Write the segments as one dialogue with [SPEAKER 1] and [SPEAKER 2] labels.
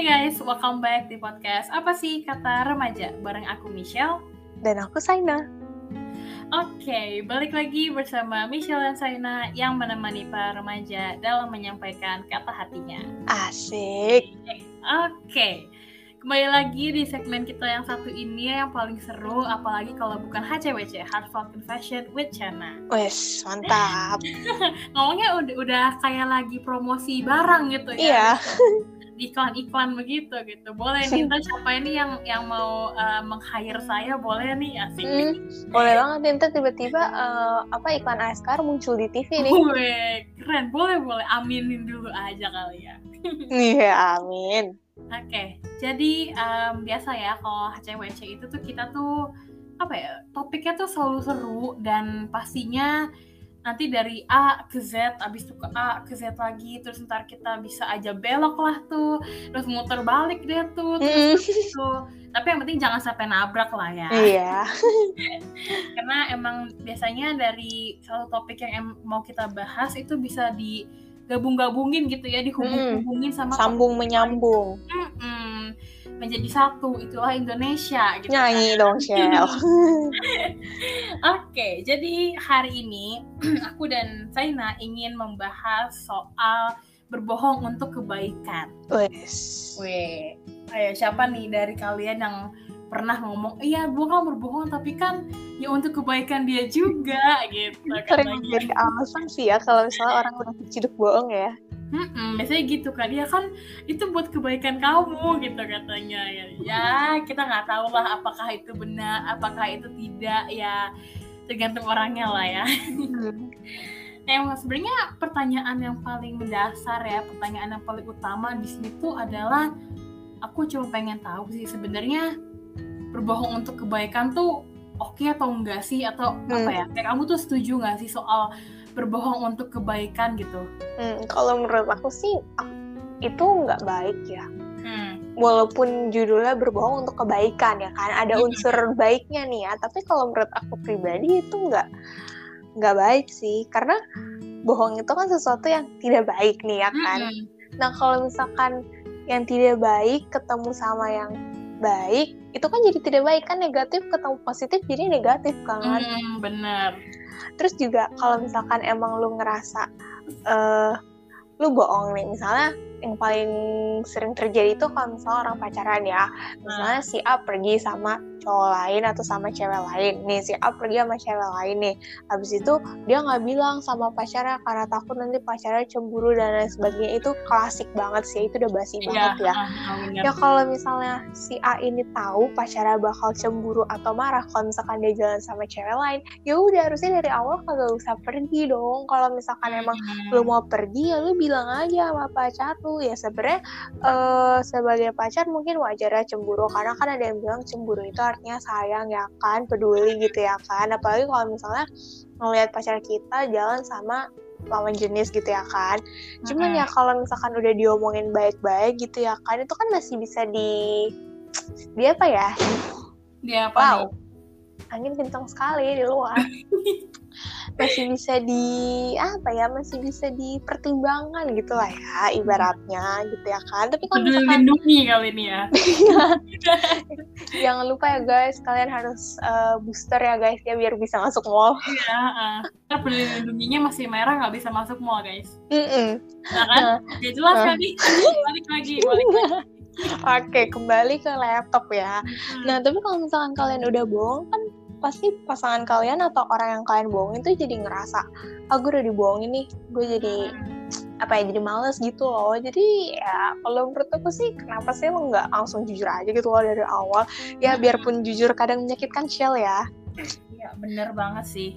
[SPEAKER 1] Hai guys, welcome back di podcast Apa sih kata remaja? Bareng aku Michelle
[SPEAKER 2] Dan aku Saina.
[SPEAKER 1] Oke, balik lagi bersama Michelle dan Saina yang menemani para remaja dalam menyampaikan kata hatinya.
[SPEAKER 2] Asik.
[SPEAKER 1] Oke, kembali lagi di segmen kita yang satu ini yang paling seru, apalagi kalau bukan HCWC, Heartfelt Confession with Chana.
[SPEAKER 2] Wes, mantap.
[SPEAKER 1] Ngomongnya udah, udah kayak lagi promosi barang gitu ya.
[SPEAKER 2] Iya.
[SPEAKER 1] Iklan-iklan begitu gitu. Boleh nih, ntar siapa ini yang yang mau uh, meng-hire saya boleh nih asik.
[SPEAKER 2] Hmm, boleh banget ntar tiba-tiba eh, apa iklan ASKR muncul di TV nih.
[SPEAKER 1] Wih, keren. Boleh boleh. Aminin dulu aja kali ya.
[SPEAKER 2] Iya, amin.
[SPEAKER 1] Oke, jadi em, biasa ya kalau HCWC itu tuh kita tuh apa ya topiknya tuh selalu seru dan pastinya nanti dari A ke Z, abis itu ke A ke Z lagi, terus ntar kita bisa aja belok lah tuh, terus muter balik deh tuh, terus
[SPEAKER 2] Mm,
[SPEAKER 1] gitu. Tapi yang penting jangan sampai nabrak lah ya.
[SPEAKER 2] Iya.
[SPEAKER 1] Karena emang biasanya dari satu topik yang em- mau kita bahas itu bisa digabung-gabungin gitu ya, dihubung-hubungin sama
[SPEAKER 2] Sambung menyambung.
[SPEAKER 1] Mm-mm. menjadi satu itulah Indonesia gitu
[SPEAKER 2] Nyanyi dong, Shell.
[SPEAKER 1] Oke, jadi hari ini aku dan Zaina ingin membahas soal berbohong untuk kebaikan.
[SPEAKER 2] Wes.
[SPEAKER 1] Weh, ayo siapa nih dari kalian yang pernah ngomong, iya gue kan berbohong tapi kan ya untuk kebaikan dia juga gitu
[SPEAKER 2] Sering
[SPEAKER 1] katanya.
[SPEAKER 2] menjadi alasan sih ya kalau misalnya orang udah keciduk bohong ya.
[SPEAKER 1] Mm-mm, biasanya gitu kan ya kan itu buat kebaikan kamu gitu katanya ya, ya kita nggak tahu lah apakah itu benar apakah itu tidak ya tergantung orangnya lah ya
[SPEAKER 2] Hmm.
[SPEAKER 1] Nah, sebenarnya pertanyaan yang paling mendasar ya pertanyaan yang paling utama di sini tuh adalah aku cuma pengen tahu sih sebenarnya berbohong untuk kebaikan tuh oke atau enggak sih atau apa
[SPEAKER 2] Hmm.
[SPEAKER 1] ya kayak kamu tuh setuju nggak sih soal berbohong untuk kebaikan gitu
[SPEAKER 2] Hmm, kalau menurut aku sih ak- itu nggak baik ya.
[SPEAKER 1] hmm.
[SPEAKER 2] Walaupun judulnya berbohong untuk kebaikan ya kan, ada
[SPEAKER 1] Hmm.
[SPEAKER 2] unsur baiknya nih ya. Tapi kalau menurut aku pribadi itu nggak nggak baik sih, karena bohong itu kan sesuatu yang tidak baik nih ya kan.
[SPEAKER 1] Mm-mm.
[SPEAKER 2] Nah kalau misalkan yang tidak baik ketemu sama yang baik, itu kan jadi tidak baik kan negatif ketemu positif jadi negatif kan.
[SPEAKER 1] Hmm, bener.
[SPEAKER 2] Terus juga kalau misalkan emang lu ngerasa eh lu bohong nih, misalnya yang paling sering terjadi itu kalau misalnya orang pacaran ya, misalnya si A pergi sama cowok lain atau sama cewek lain nih, si A pergi sama cewek lain nih, habis itu dia nggak bilang sama pacarnya karena takut nanti pacarnya cemburu dan lain sebagainya itu klasik banget sih, itu udah basi banget ya.
[SPEAKER 1] bener.
[SPEAKER 2] Ya kalau misalnya si A ini tahu pacarnya bakal cemburu atau marah kalau misalkan dia jalan sama cewek lain, ya udah harusnya dari awal kagak usah pergi dong. Kalau misalkan emang
[SPEAKER 1] Hmm.
[SPEAKER 2] lu mau pergi ya lu bilang aja sama pacar lu ya sebenarnya eh, sebagai pacar mungkin wajar ya cemburu karena kan ada yang bilang cemburu itu artinya sayang ya kan peduli gitu ya kan. Apalagi kalau misalnya ngelihat pacar kita jalan sama lawan jenis gitu ya kan. Cuman ya kalau misalkan udah diomongin baik-baik gitu ya kan itu kan masih bisa di di apa ya?
[SPEAKER 1] Dia apa
[SPEAKER 2] wow.
[SPEAKER 1] nih?
[SPEAKER 2] angin kencang sekali di luar masih bisa di apa ya masih bisa dipertimbangkan gitu lah ya ibaratnya gitu ya kan. Tapi kalau misalkan
[SPEAKER 1] lindungi kali ini ya.
[SPEAKER 2] Jangan lupa ya guys kalian harus eh, booster ya guys ya biar bisa masuk mall.
[SPEAKER 1] Ya ah. Ntar peduli lindunginya masih merah nggak bisa masuk mall guys.
[SPEAKER 2] Mm-mm.
[SPEAKER 1] nah kan? Ya jelas
[SPEAKER 2] Nah.
[SPEAKER 1] kali balik lagi balik lagi.
[SPEAKER 2] Oke kembali ke laptop ya.
[SPEAKER 1] Hmm.
[SPEAKER 2] nah tapi kalau misalkan kalian udah bohong kan pasti pasangan kalian atau orang yang kalian bohongin tuh jadi ngerasa ah gue udah dibohongin nih gue jadi apa ya jadi males gitu loh. Jadi ya kalau menurut aku sih kenapa sih lo nggak langsung jujur aja gitu loh dari awal? Ya biarpun jujur kadang menyakitkan shell ya.
[SPEAKER 1] Iya bener banget sih.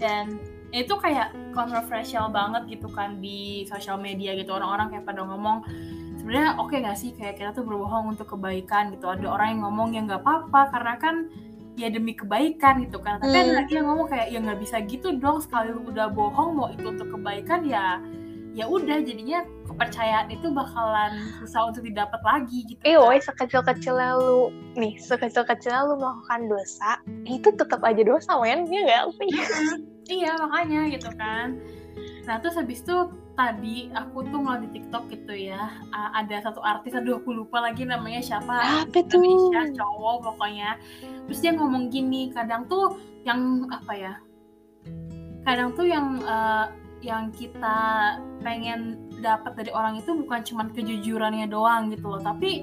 [SPEAKER 1] Dan itu kayak kontroversial banget gitu kan di sosial media gitu. Orang-orang kayak pada ngomong sebenarnya oke nggak sih kayak kita tuh berbohong untuk kebaikan gitu. Ada orang yang ngomong ya nggak apa-apa. Karena kan ya demi kebaikan gitu kan. Tapi ada
[SPEAKER 2] Hmm.
[SPEAKER 1] lagi yang ngomong kayak ya nggak bisa gitu dong sekali lu udah bohong mau itu untuk kebaikan ya ya udah jadinya kepercayaan itu bakalan susah untuk didapat lagi gitu
[SPEAKER 2] eh woy sekecil-kecilnya lu nih sekecil-kecilnya lu melakukan dosa itu tetap aja dosa men ya nggak sih?
[SPEAKER 1] Iya makanya gitu kan. Nah terus habis itu tadi aku tuh ngeliat di TikTok gitu ya uh, ada satu artis aduh aku lupa lagi namanya siapa.
[SPEAKER 2] Apa tuh?
[SPEAKER 1] Indonesia cowok pokoknya. Terus dia ngomong gini kadang tuh yang apa ya kadang tuh yang uh, yang kita pengen dapat dari orang itu bukan cuman kejujurannya doang gitu loh. Tapi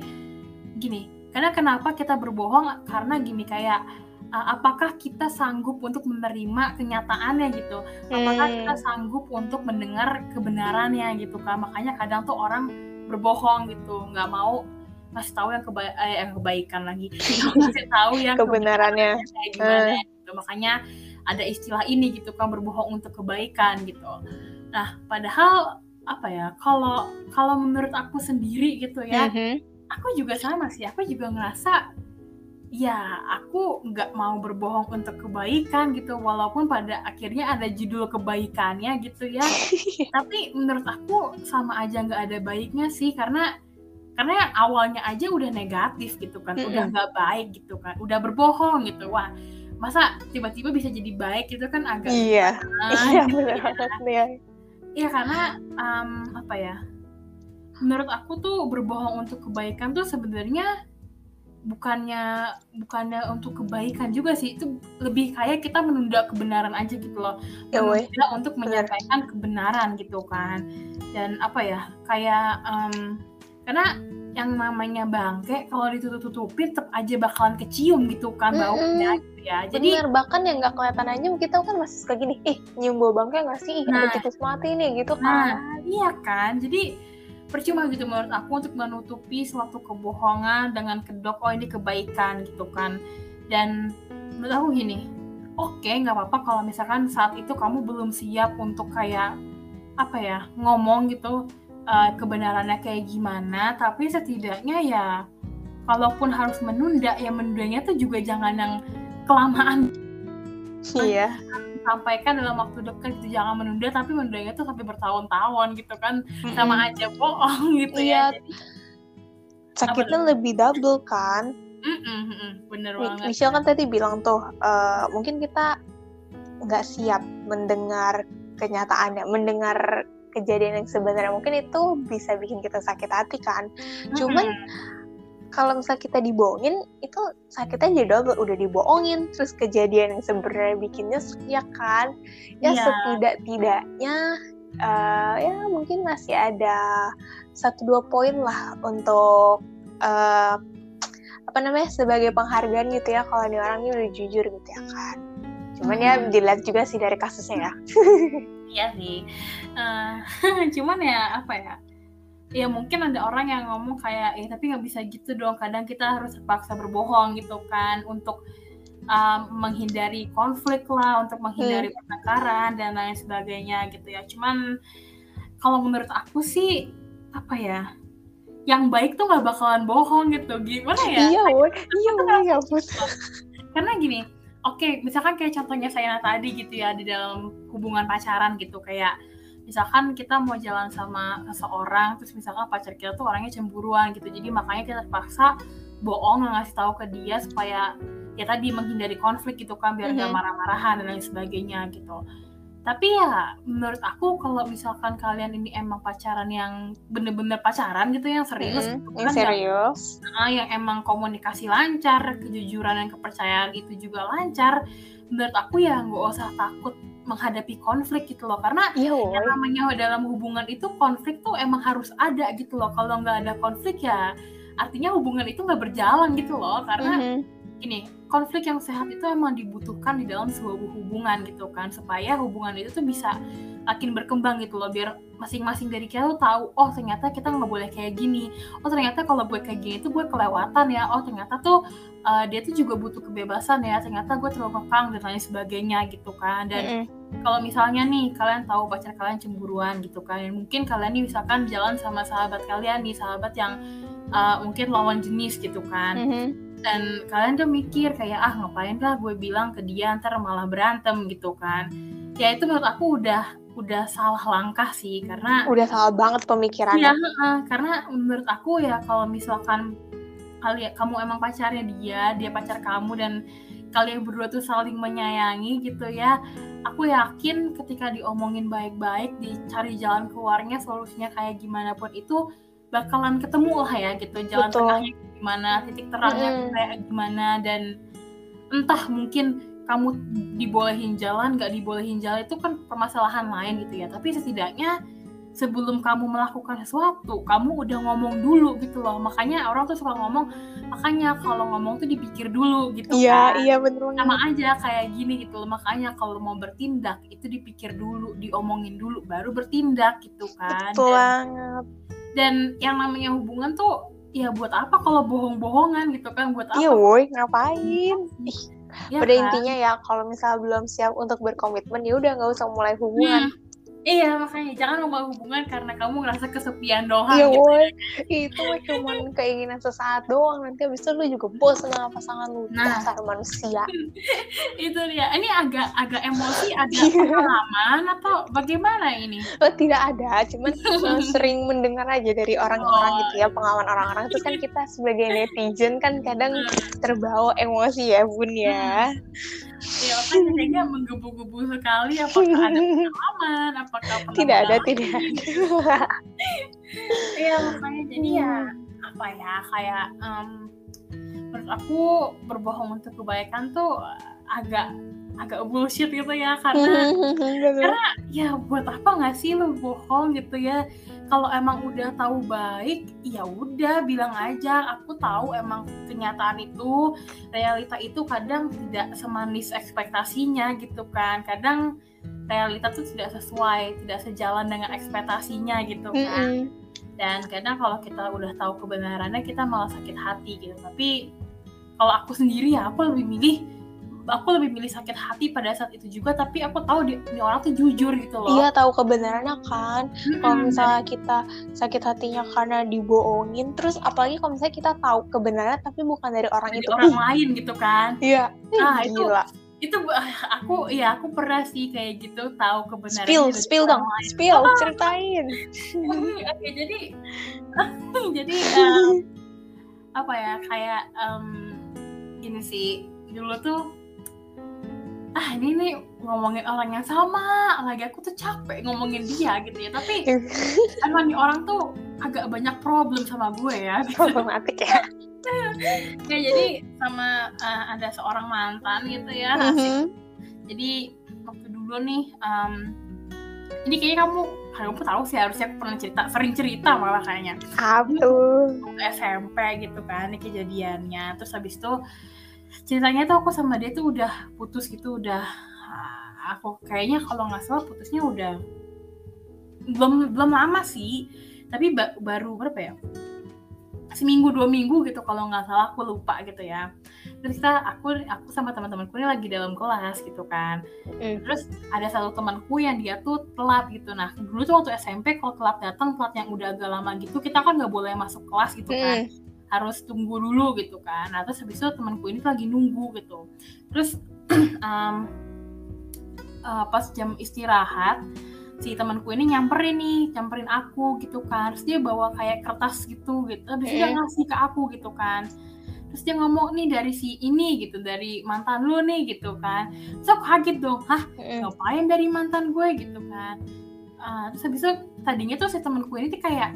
[SPEAKER 1] gini karena kenapa kita berbohong? Karena gini kayak uh, apakah kita sanggup untuk menerima kenyataannya gitu? Apakah
[SPEAKER 2] Hmm.
[SPEAKER 1] kita sanggup untuk mendengar kebenarannya gitu kan makanya kadang tuh orang berbohong gitu nggak mau ngasih tahu yang keba eh, yang kebaikan lagi. Ngasih tahu yang
[SPEAKER 2] Kebenarannya.
[SPEAKER 1] kayak gimana gitu. Makanya ada istilah ini gitu kan berbohong untuk kebaikan gitu. Nah padahal apa ya kalau kalau menurut aku sendiri gitu ya
[SPEAKER 2] Mhm.
[SPEAKER 1] aku juga sama sih. Aku juga ngerasa ya aku nggak mau berbohong untuk kebaikan gitu. Walaupun pada akhirnya ada judul kebaikannya gitu ya. Tapi menurut aku sama aja nggak ada baiknya sih. Karena karena awalnya aja udah negatif gitu kan. Udah nggak baik gitu kan. Udah berbohong gitu. Wah masa tiba-tiba bisa jadi baik gitu kan agak
[SPEAKER 2] Iya. Iya
[SPEAKER 1] gitu
[SPEAKER 2] benar
[SPEAKER 1] ya. Iya karena em, apa ya? Menurut aku tuh berbohong untuk kebaikan tuh sebenarnya bukannya bukannya untuk kebaikan juga sih itu lebih kayak kita menunda kebenaran aja gitu loh
[SPEAKER 2] Ya
[SPEAKER 1] menunda untuk menyampaikan kebenaran gitu kan dan apa ya kayak em, karena yang namanya bangke kalau ditutup-tutupin tetap aja bakalan kecium gitu kan baunya gitu ya jadi
[SPEAKER 2] Bener, bahkan yang nggak kelihatan aja kita kan masih suka gini, ih nyium bau bangkai nggak sih? Ih,
[SPEAKER 1] Nah.
[SPEAKER 2] tikus mati nih gitu
[SPEAKER 1] Nah,
[SPEAKER 2] kan.
[SPEAKER 1] iya kan. Jadi percuma gitu menurut aku untuk menutupi suatu kebohongan dengan kedok oh ini kebaikan gitu kan. Dan menurut aku gini, oke nggak apa-apa kalau misalkan saat itu kamu belum siap untuk kayak apa ya ngomong gitu eh, kebenarannya kayak gimana. Tapi setidaknya ya kalaupun harus menunda ya menundanya tuh juga jangan yang kelamaan
[SPEAKER 2] Iya.
[SPEAKER 1] Sampaikan dalam waktu dekat gitu jangan menunda tapi menundanya tuh sampai bertahun-tahun gitu kan
[SPEAKER 2] Mm-mm.
[SPEAKER 1] sama aja bohong gitu
[SPEAKER 2] Iya.
[SPEAKER 1] ya jadi
[SPEAKER 2] Sakitnya lebih double kan.
[SPEAKER 1] mm-mm, mm-mm, bener
[SPEAKER 2] Mi-
[SPEAKER 1] banget
[SPEAKER 2] Michelle kan tadi bilang tuh, eh, mungkin kita nggak siap mendengar kenyataannya, mendengar kejadian yang sebenarnya. Mungkin itu bisa bikin kita sakit hati kan. Cuman
[SPEAKER 1] Mm-mm.
[SPEAKER 2] Kalau misalnya kita dibohongin, itu sakitnya jadi double. Udah dibohongin, terus kejadian yang sebenarnya bikin nyesek ya kan. Ya
[SPEAKER 1] Iya.
[SPEAKER 2] setidak-tidaknya eh, ya mungkin masih ada satu dua poin lah untuk eh, apa namanya sebagai penghargaan gitu ya kalau nih orang ini udah jujur gitu ya kan. Cuman ya
[SPEAKER 1] Hmm.
[SPEAKER 2] dilihat juga sih dari kasusnya ya.
[SPEAKER 1] iya sih Eh, cuman ya apa ya ya mungkin ada orang yang ngomong kayak eh tapi nggak bisa gitu dong. Kadang kita harus terpaksa berbohong gitu kan untuk um, menghindari konflik lah untuk menghindari pertengkaran dan lain sebagainya gitu ya. Cuman kalau menurut aku sih apa ya yang baik tuh nggak bakalan bohong gitu. Gimana ya?
[SPEAKER 2] Iya, woy. iya, woy, ya ampun.
[SPEAKER 1] karena gini oke misalkan kayak contohnya saya tadi gitu ya di dalam hubungan pacaran gitu kayak misalkan kita mau jalan sama seseorang terus misalkan pacar kita tuh orangnya cemburuan gitu jadi makanya kita terpaksa bohong ngasih tahu ke dia supaya ya tadi menghindari konflik gitu kan biar nggak
[SPEAKER 2] Mhm.
[SPEAKER 1] marah-marahan dan lain sebagainya gitu tapi ya menurut aku kalau misalkan kalian ini emang pacaran yang bener-bener pacaran gitu yang serius
[SPEAKER 2] Mm-mm,
[SPEAKER 1] gitu
[SPEAKER 2] yang
[SPEAKER 1] kan, yang
[SPEAKER 2] serius.
[SPEAKER 1] Nah, yang emang komunikasi lancar, kejujuran dan kepercayaan itu juga lancar, menurut aku ya nggak usah takut menghadapi konflik gitu loh. Karena
[SPEAKER 2] Iya, woy.
[SPEAKER 1] yang namanya dalam hubungan itu konflik tuh emang harus ada gitu loh. Kalau nggak ada konflik ya artinya hubungan itu nggak berjalan gitu loh. Karena
[SPEAKER 2] Mhm.
[SPEAKER 1] gini, konflik yang sehat itu emang dibutuhkan di dalam sebuah hubungan gitu kan supaya hubungan itu tuh bisa makin berkembang gitu loh biar masing-masing dari kita tuh tahu oh ternyata kita nggak boleh kayak gini. Oh ternyata kalau gue kayak gini tuh gue kelewatan ya. Oh ternyata tuh uh, dia tuh juga butuh kebebasan ya. Ternyata gue terlalu kekang dan lain sebagainya gitu kan. Dan
[SPEAKER 2] Mm-mm.
[SPEAKER 1] kalau misalnya nih kalian tahu pacar kalian cemburuan gitu kan. Dan mungkin kalian nih misalkan jalan sama sahabat kalian nih sahabat yang uh, mungkin lawan jenis gitu kan.
[SPEAKER 2] Mhm.
[SPEAKER 1] dan kalian tuh mikir kayak ah ngapain lah gue bilang ke dia ntar malah berantem gitu kan. Ya itu menurut aku udah udah salah langkah sih karena
[SPEAKER 2] Udah salah banget
[SPEAKER 1] ya
[SPEAKER 2] pemikirannya.
[SPEAKER 1] karena menurut aku ya kalau misalkan kali kamu emang pacarnya dia dia pacar kamu dan kalian berdua tuh saling menyayangi gitu ya aku yakin ketika diomongin baik-baik dicari jalan keluarnya solusinya kayak gimana pun itu bakalan ketemu lah ya gitu jalan
[SPEAKER 2] Betul.
[SPEAKER 1] tengahnya gimana titik terangnya
[SPEAKER 2] Mm.
[SPEAKER 1] kayak gimana dan entah mungkin kamu dibolehin jalan nggak dibolehin jalan itu kan permasalahan lain gitu ya. Tapi setidaknya sebelum kamu melakukan sesuatu kamu udah ngomong dulu gitu loh. Makanya orang tuh suka ngomong makanya kalau ngomong tuh dipikir dulu gitu
[SPEAKER 2] Iya,
[SPEAKER 1] kan.
[SPEAKER 2] iya bener
[SPEAKER 1] sama aja kayak gini gitu loh. Makanya kalau mau bertindak itu dipikir dulu diomongin dulu baru bertindak gitu kan.
[SPEAKER 2] Betul
[SPEAKER 1] dan,
[SPEAKER 2] banget.
[SPEAKER 1] dan yang namanya hubungan tuh ya buat apa kalau bohong-bohongan gitu kan? Buat apa?
[SPEAKER 2] Iya, woi, ngapain? Ih,
[SPEAKER 1] ya
[SPEAKER 2] pada
[SPEAKER 1] kan?
[SPEAKER 2] intinya ya, kalau misalnya belum siap untuk berkomitmen, ya udah nggak usah mulai hubungan.
[SPEAKER 1] Hmm. Iya makanya jangan memulai hubungan karena kamu ngerasa kesepian doang
[SPEAKER 2] Iya,
[SPEAKER 1] gitu.
[SPEAKER 2] woi. Itu mah cuman keinginan sesaat doang. Nanti abis itu lu juga bosan sama pasangan lu.
[SPEAKER 1] Nah.
[SPEAKER 2] Dasar manusia.
[SPEAKER 1] Itu dia. Ini agak agak emosi, agak pengalaman atau bagaimana ini?
[SPEAKER 2] Oh, tidak ada, cuman eh, sering mendengar aja dari orang-orang
[SPEAKER 1] Oh.
[SPEAKER 2] gitu ya, pengalaman orang-orang itu kan kita sebagai netizen kan kadang
[SPEAKER 1] Hmm.
[SPEAKER 2] terbawa emosi ya, Bun ya.
[SPEAKER 1] Ya makanya kayaknya menggebu-gebu sekali. Apakah ada pengalaman? Apakah pernah
[SPEAKER 2] Tidak ada, tidak ada.
[SPEAKER 1] Iya makanya jadi ya apa ya kayak em, menurut aku berbohong untuk kebaikan tuh agak agak bullshit gitu ya karena
[SPEAKER 2] Bener.
[SPEAKER 1] ya buat apa nggak sih lu bohong gitu ya kalau emang udah tahu baik ya udah bilang aja aku tahu emang kenyataan itu realita itu kadang tidak semanis ekspektasinya gitu kan kadang realita tuh tidak sesuai tidak sejalan dengan ekspektasinya gitu kan
[SPEAKER 2] Mm-mm.
[SPEAKER 1] dan kadang kalau kita udah tahu kebenarannya kita malah sakit hati gitu tapi kalau aku sendiri ya aku lebih milih aku lebih milih sakit hati pada saat itu juga tapi aku tahu di, di orang tuh jujur gitu loh
[SPEAKER 2] Iya tahu kebenarannya kan.
[SPEAKER 1] Mm-mm,
[SPEAKER 2] Kalau misalnya kita sakit hatinya karena dibohongin, terus apalagi kalau misalnya kita tahu kebenarannya tapi bukan dari orang
[SPEAKER 1] dari
[SPEAKER 2] itu.
[SPEAKER 1] orang
[SPEAKER 2] Uh,
[SPEAKER 1] lain gitu kan
[SPEAKER 2] Iya.
[SPEAKER 1] Ah,
[SPEAKER 2] Ih,
[SPEAKER 1] itu
[SPEAKER 2] gila.
[SPEAKER 1] itu ah, aku ya aku pernah sih kayak gitu tahu kebenaran
[SPEAKER 2] Spill, spill dong, spill, ceritain.
[SPEAKER 1] oke jadi jadi em, apa ya kayak em, gini sih dulu tuh ah ini nih ngomongin orang yang sama. Lagi aku tuh capek ngomongin dia gitu ya. Tapi emang nih orang tuh agak banyak problem sama gue ya.
[SPEAKER 2] Problematik ya.
[SPEAKER 1] ya jadi sama eh, ada seorang mantan gitu ya. Asik
[SPEAKER 2] Mhm.
[SPEAKER 1] jadi waktu dulu nih em, ini kayaknya kamu kamu tahu sih harusnya aku pernah cerita sering cerita malah kayaknya.
[SPEAKER 2] Apa
[SPEAKER 1] SMP gitu kan ini kejadiannya. Terus habis itu ceritanya tuh aku sama dia tuh udah putus gitu udah ah, aku kayaknya kalau nggak salah putusnya udah belum belum lama sih. Tapi ba- baru berapa ya? Seminggu dua minggu gitu kalau nggak salah aku lupa gitu ya. Terus kita aku aku sama teman-temanku ini lagi dalam kelas gitu kan.
[SPEAKER 2] Mm.
[SPEAKER 1] terus ada satu temanku yang dia tuh telat gitu. Nah dulu tuh waktu SMP kalau telat datang telat yang udah agak lama gitu kita kan nggak boleh masuk kelas gitu kan.
[SPEAKER 2] Mm.
[SPEAKER 1] Harus tunggu dulu gitu kan. Nah terus habis itu temanku ini tuh lagi nunggu gitu. Terus em, eh, pas jam istirahat si temanku ini nyamperin nih nyamperin aku gitu kan. Terus dia bawa kayak kertas gitu gitu. Itu dia ngasih ke aku gitu kan. Terus dia ngomong nih dari si ini gitu dari mantan lu nih gitu kan. Terus aku kaget dong hah ngapain dari mantan gue? gitu kan. Ah, terus habis itu tadinya tuh si temanku ini tuh kayak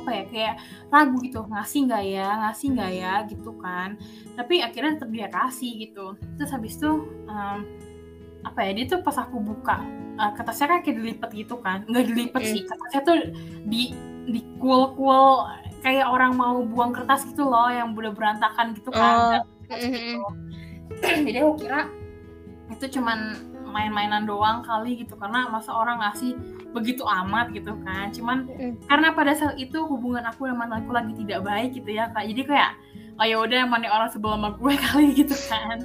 [SPEAKER 1] apa ya kayak ragu gitu ngasih nggak ya? Ngasih nggak ya? Gitu kan. Tapi akhirnya tetap dia kasih gitu. Terus habis itu em, apa ya dia tuh pas aku buka eh, kertasnya kan kayak dilipet gitu kan. Nggak dilipet
[SPEAKER 2] Mm.
[SPEAKER 1] sih kertasnya tuh di di cool cool kayak orang mau buang kertas gitu loh yang udah berantakan gitu kan
[SPEAKER 2] Oh.
[SPEAKER 1] gitu. jadi aku kira itu cuman main-mainan doang kali gitu karena masa orang ngasih begitu amat gitu kan. Cuman
[SPEAKER 2] Mm.
[SPEAKER 1] karena pada saat itu hubungan aku dan mantanku lagi tidak baik gitu ya kak. Jadi kayak oh ya udah nih orang sebelum sama gue kali gitu kan.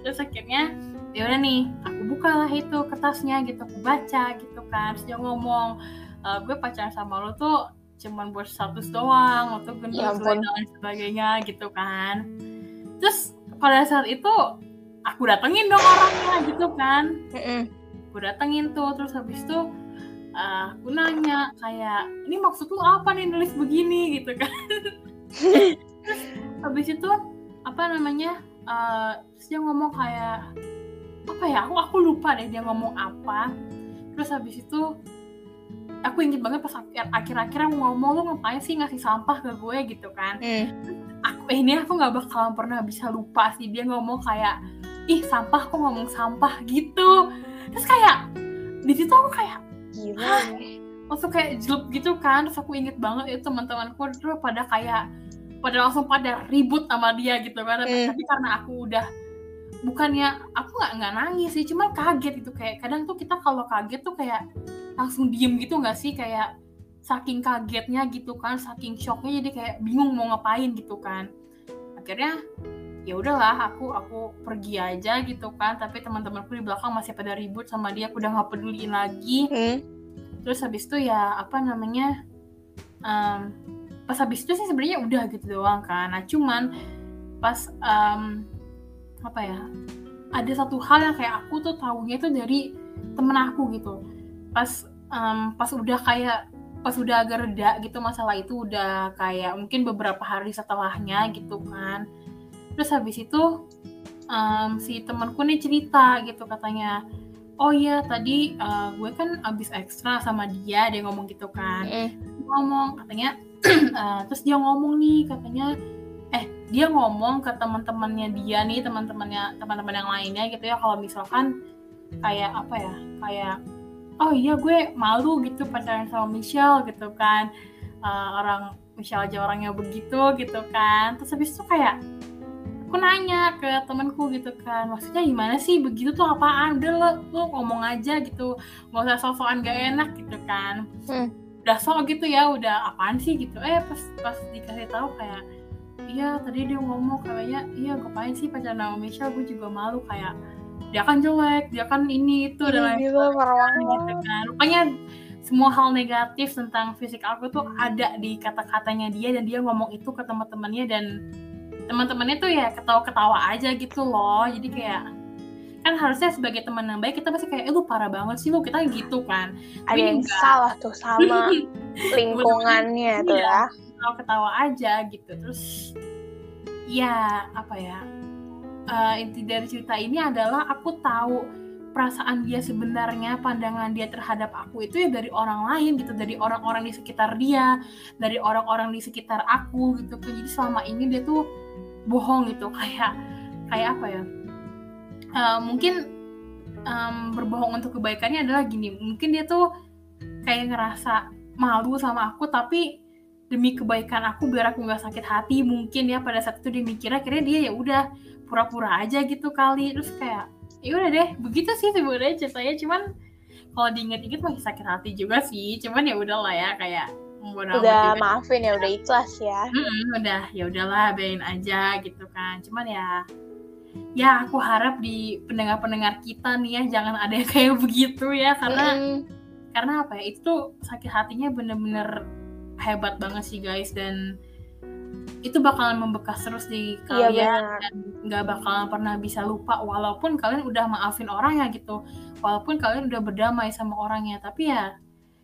[SPEAKER 1] Terus akhirnya ya udah nih aku bukalah itu kertasnya gitu. Aku baca gitu kan. Terus dia ngomong "E, gue pacaran sama lo tuh cuman buat status doang untuk gendut
[SPEAKER 2] Ya
[SPEAKER 1] dan lain sebagainya gitu kan. Terus pada saat itu aku datengin dong orangnya gitu kan.
[SPEAKER 2] Mm-mm.
[SPEAKER 1] aku datengin tuh terus habis itu eh, aku nanya kayak ini maksud lu apa nih nulis begini? gitu kan. Terus habis itu apa namanya uh, terus dia ngomong kayak apa ya aku aku lupa deh dia ngomong apa. Terus habis itu aku inget banget pas akhir-akhir aku ngomong lu ngapain sih ngasih sampah ke gue? gitu kan. Hmm. aku eh, ini aku nggak bakalan pernah bisa lupa sih dia ngomong kayak ih sampah kok ngomong sampah? gitu. Terus kayak di situ aku kayak
[SPEAKER 2] gila.
[SPEAKER 1] Langsung kayak jelek gitu kan terus aku inget banget itu teman-temanku dulu pada kayak pada langsung pada ribut sama dia gitu kan. Hmm. tapi karena aku udah bukannya aku nggak nggak nangis sih cuma kaget gitu. Kayak kadang tuh kita kalau kaget tuh kayak langsung diem gitu nggak sih? Kayak saking kagetnya gitu kan saking shocknya jadi kayak bingung mau ngapain gitu kan. Akhirnya ya udahlah aku aku pergi aja gitu kan. Tapi teman-temanku di belakang masih pada ribut sama dia aku udah nggak peduliin lagi. Hmm. terus habis itu ya apa namanya um, pas habis itu sih sebenarnya udah gitu doang kan. Nah cuman pas um, apa ya ada satu hal yang kayak aku tuh tahunya itu dari temen aku gitu. Pas um, pas udah kayak pas udah agak reda gitu masalah itu udah kayak mungkin beberapa hari setelahnya gitu kan terus habis itu um, si temanku nih cerita gitu katanya oh iya tadi uh, gue kan abis ekstra sama dia dia ngomong gitu kan. Mm. ngomong katanya uh, terus dia ngomong nih katanya eh dia ngomong ke teman-temannya dia nih teman-temannya teman-teman yang lainnya gitu ya kalau misalkan kayak apa ya kayak oh iya gue malu gitu pacaran sama Michelle gitu kan. Uh, orang Michelle aja orangnya begitu gitu kan. Terus habis itu kayak aku nanya ke temanku gitu kan maksudnya gimana sih? Begitu tuh apaan? Udah lo, lo ngomong aja gitu. Nggak usah sosokan gak enak gitu kan. Hmm. udah sok gitu ya udah apaan sih? gitu. Eh pas pas dikasih tahu kayak iya tadi dia ngomong kayaknya iya ngapain sih pacaran sama Michelle? Gue juga malu kayak dia kan jelek dia kan ini itu dan lain
[SPEAKER 2] sebagainya
[SPEAKER 1] gitu kan. Rupanya semua hal negatif tentang fisik aku tuh ada di kata-katanya dia dan dia ngomong itu ke teman-temannya dan teman-temannya tuh ya ketawa-ketawa aja gitu loh. Jadi kayak kan harusnya sebagai teman yang baik kita pasti kayak eh lu parah banget sih lu kita gitu kan.
[SPEAKER 2] Ada yang enggak. salah tuh sama lingkungannya tuh ya.
[SPEAKER 1] Ketawa-ketawa aja gitu. Terus ya apa ya uh, inti dari cerita ini adalah aku tahu perasaan dia sebenarnya pandangan dia terhadap aku itu ya dari orang lain gitu dari orang-orang di sekitar dia dari orang-orang di sekitar aku gitu. Jadi selama ini dia tuh bohong gitu kayak kayak apa ya? Uh, mungkin um, berbohong untuk kebaikannya adalah gini mungkin dia tuh kayak ngerasa malu sama aku tapi demi kebaikan aku biar aku nggak sakit hati mungkin ya pada saat itu dia mikirnya akhirnya dia ya udah pura-pura aja gitu kali. Terus kayak ya udah deh begitu sih sebenarnya ceritanya. Cuman kalau diinget-inget masih sakit hati juga sih. Cuman ya udahlah ya kayak
[SPEAKER 2] udah maafin ya udah ikhlas ya.
[SPEAKER 1] Mm udah ya udahlah bayin aja gitu kan. Cuman ya ya aku harap di pendengar-pendengar kita nih ya jangan ada yang kayak begitu ya. Karena mm. karena apa ya itu sakit hatinya bener-bener hebat banget sih guys. Dan itu bakalan membekas terus di iya, kalian iya, dan nggak bakalan pernah bisa lupa walaupun kalian udah maafin orang ya gitu walaupun kalian udah berdamai sama orangnya tapi ya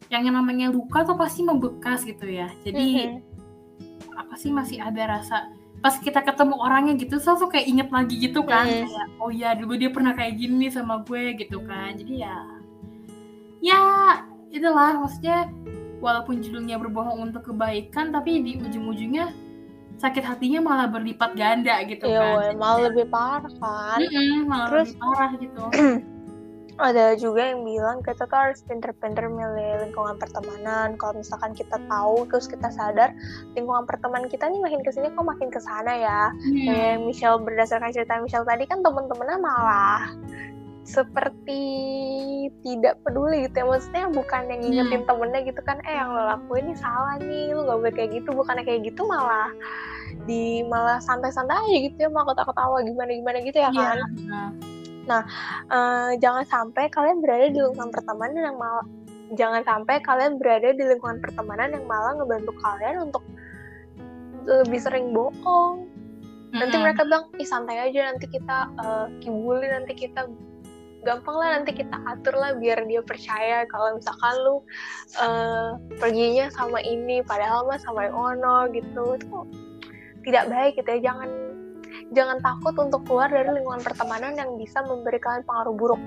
[SPEAKER 1] yang namanya luka tuh pasti membekas gitu ya jadi mm-hmm. apa sih masih ada rasa pas kita ketemu orangnya gitu selalu kayak inget lagi gitu kan mm. kayak oh ya dulu dia pernah kayak gini sama gue gitu kan jadi ya ya itulah maksudnya walaupun judulnya berbohong untuk kebaikan tapi di ujung-ujungnya sakit hatinya malah berlipat ganda gitu
[SPEAKER 2] Iya,
[SPEAKER 1] kan.
[SPEAKER 2] malah lebih parah kan.
[SPEAKER 1] Mm-mm, malah Terus, lebih parah gitu.
[SPEAKER 2] ada juga yang bilang kita tuh harus pinter-pinter milih lingkungan pertemanan. Kalau misalkan kita tahu terus kita sadar lingkungan pertemanan kita nih makin ke sini kok makin ke sana ya. Hmm. Kayak Michelle berdasarkan cerita Michelle tadi kan temen-temennya malah seperti tidak peduli gitu ya maksudnya bukan yang ngingetin hmm. temennya gitu kan eh yang lo lakuin ini salah nih lo gak boleh kayak gitu bukannya kayak gitu malah di malah santai-santai aja gitu ya mau ketawa-ketawa gimana gimana gitu ya iya, kan yeah. nah uh, jangan sampai kalian berada di lingkungan pertemanan yang malah jangan sampai kalian berada di lingkungan pertemanan yang malah ngebantu kalian untuk lebih sering bohong nanti mm -hmm. mereka bilang ih santai aja nanti kita uh, kibulin nanti kita gampang lah nanti kita atur lah biar dia percaya kalau misalkan lu uh, perginya sama ini padahal mah sama yang ono gitu. Itu tidak baik gitu ya jangan jangan takut untuk keluar dari lingkungan pertemanan yang bisa memberi kalian pengaruh buruk.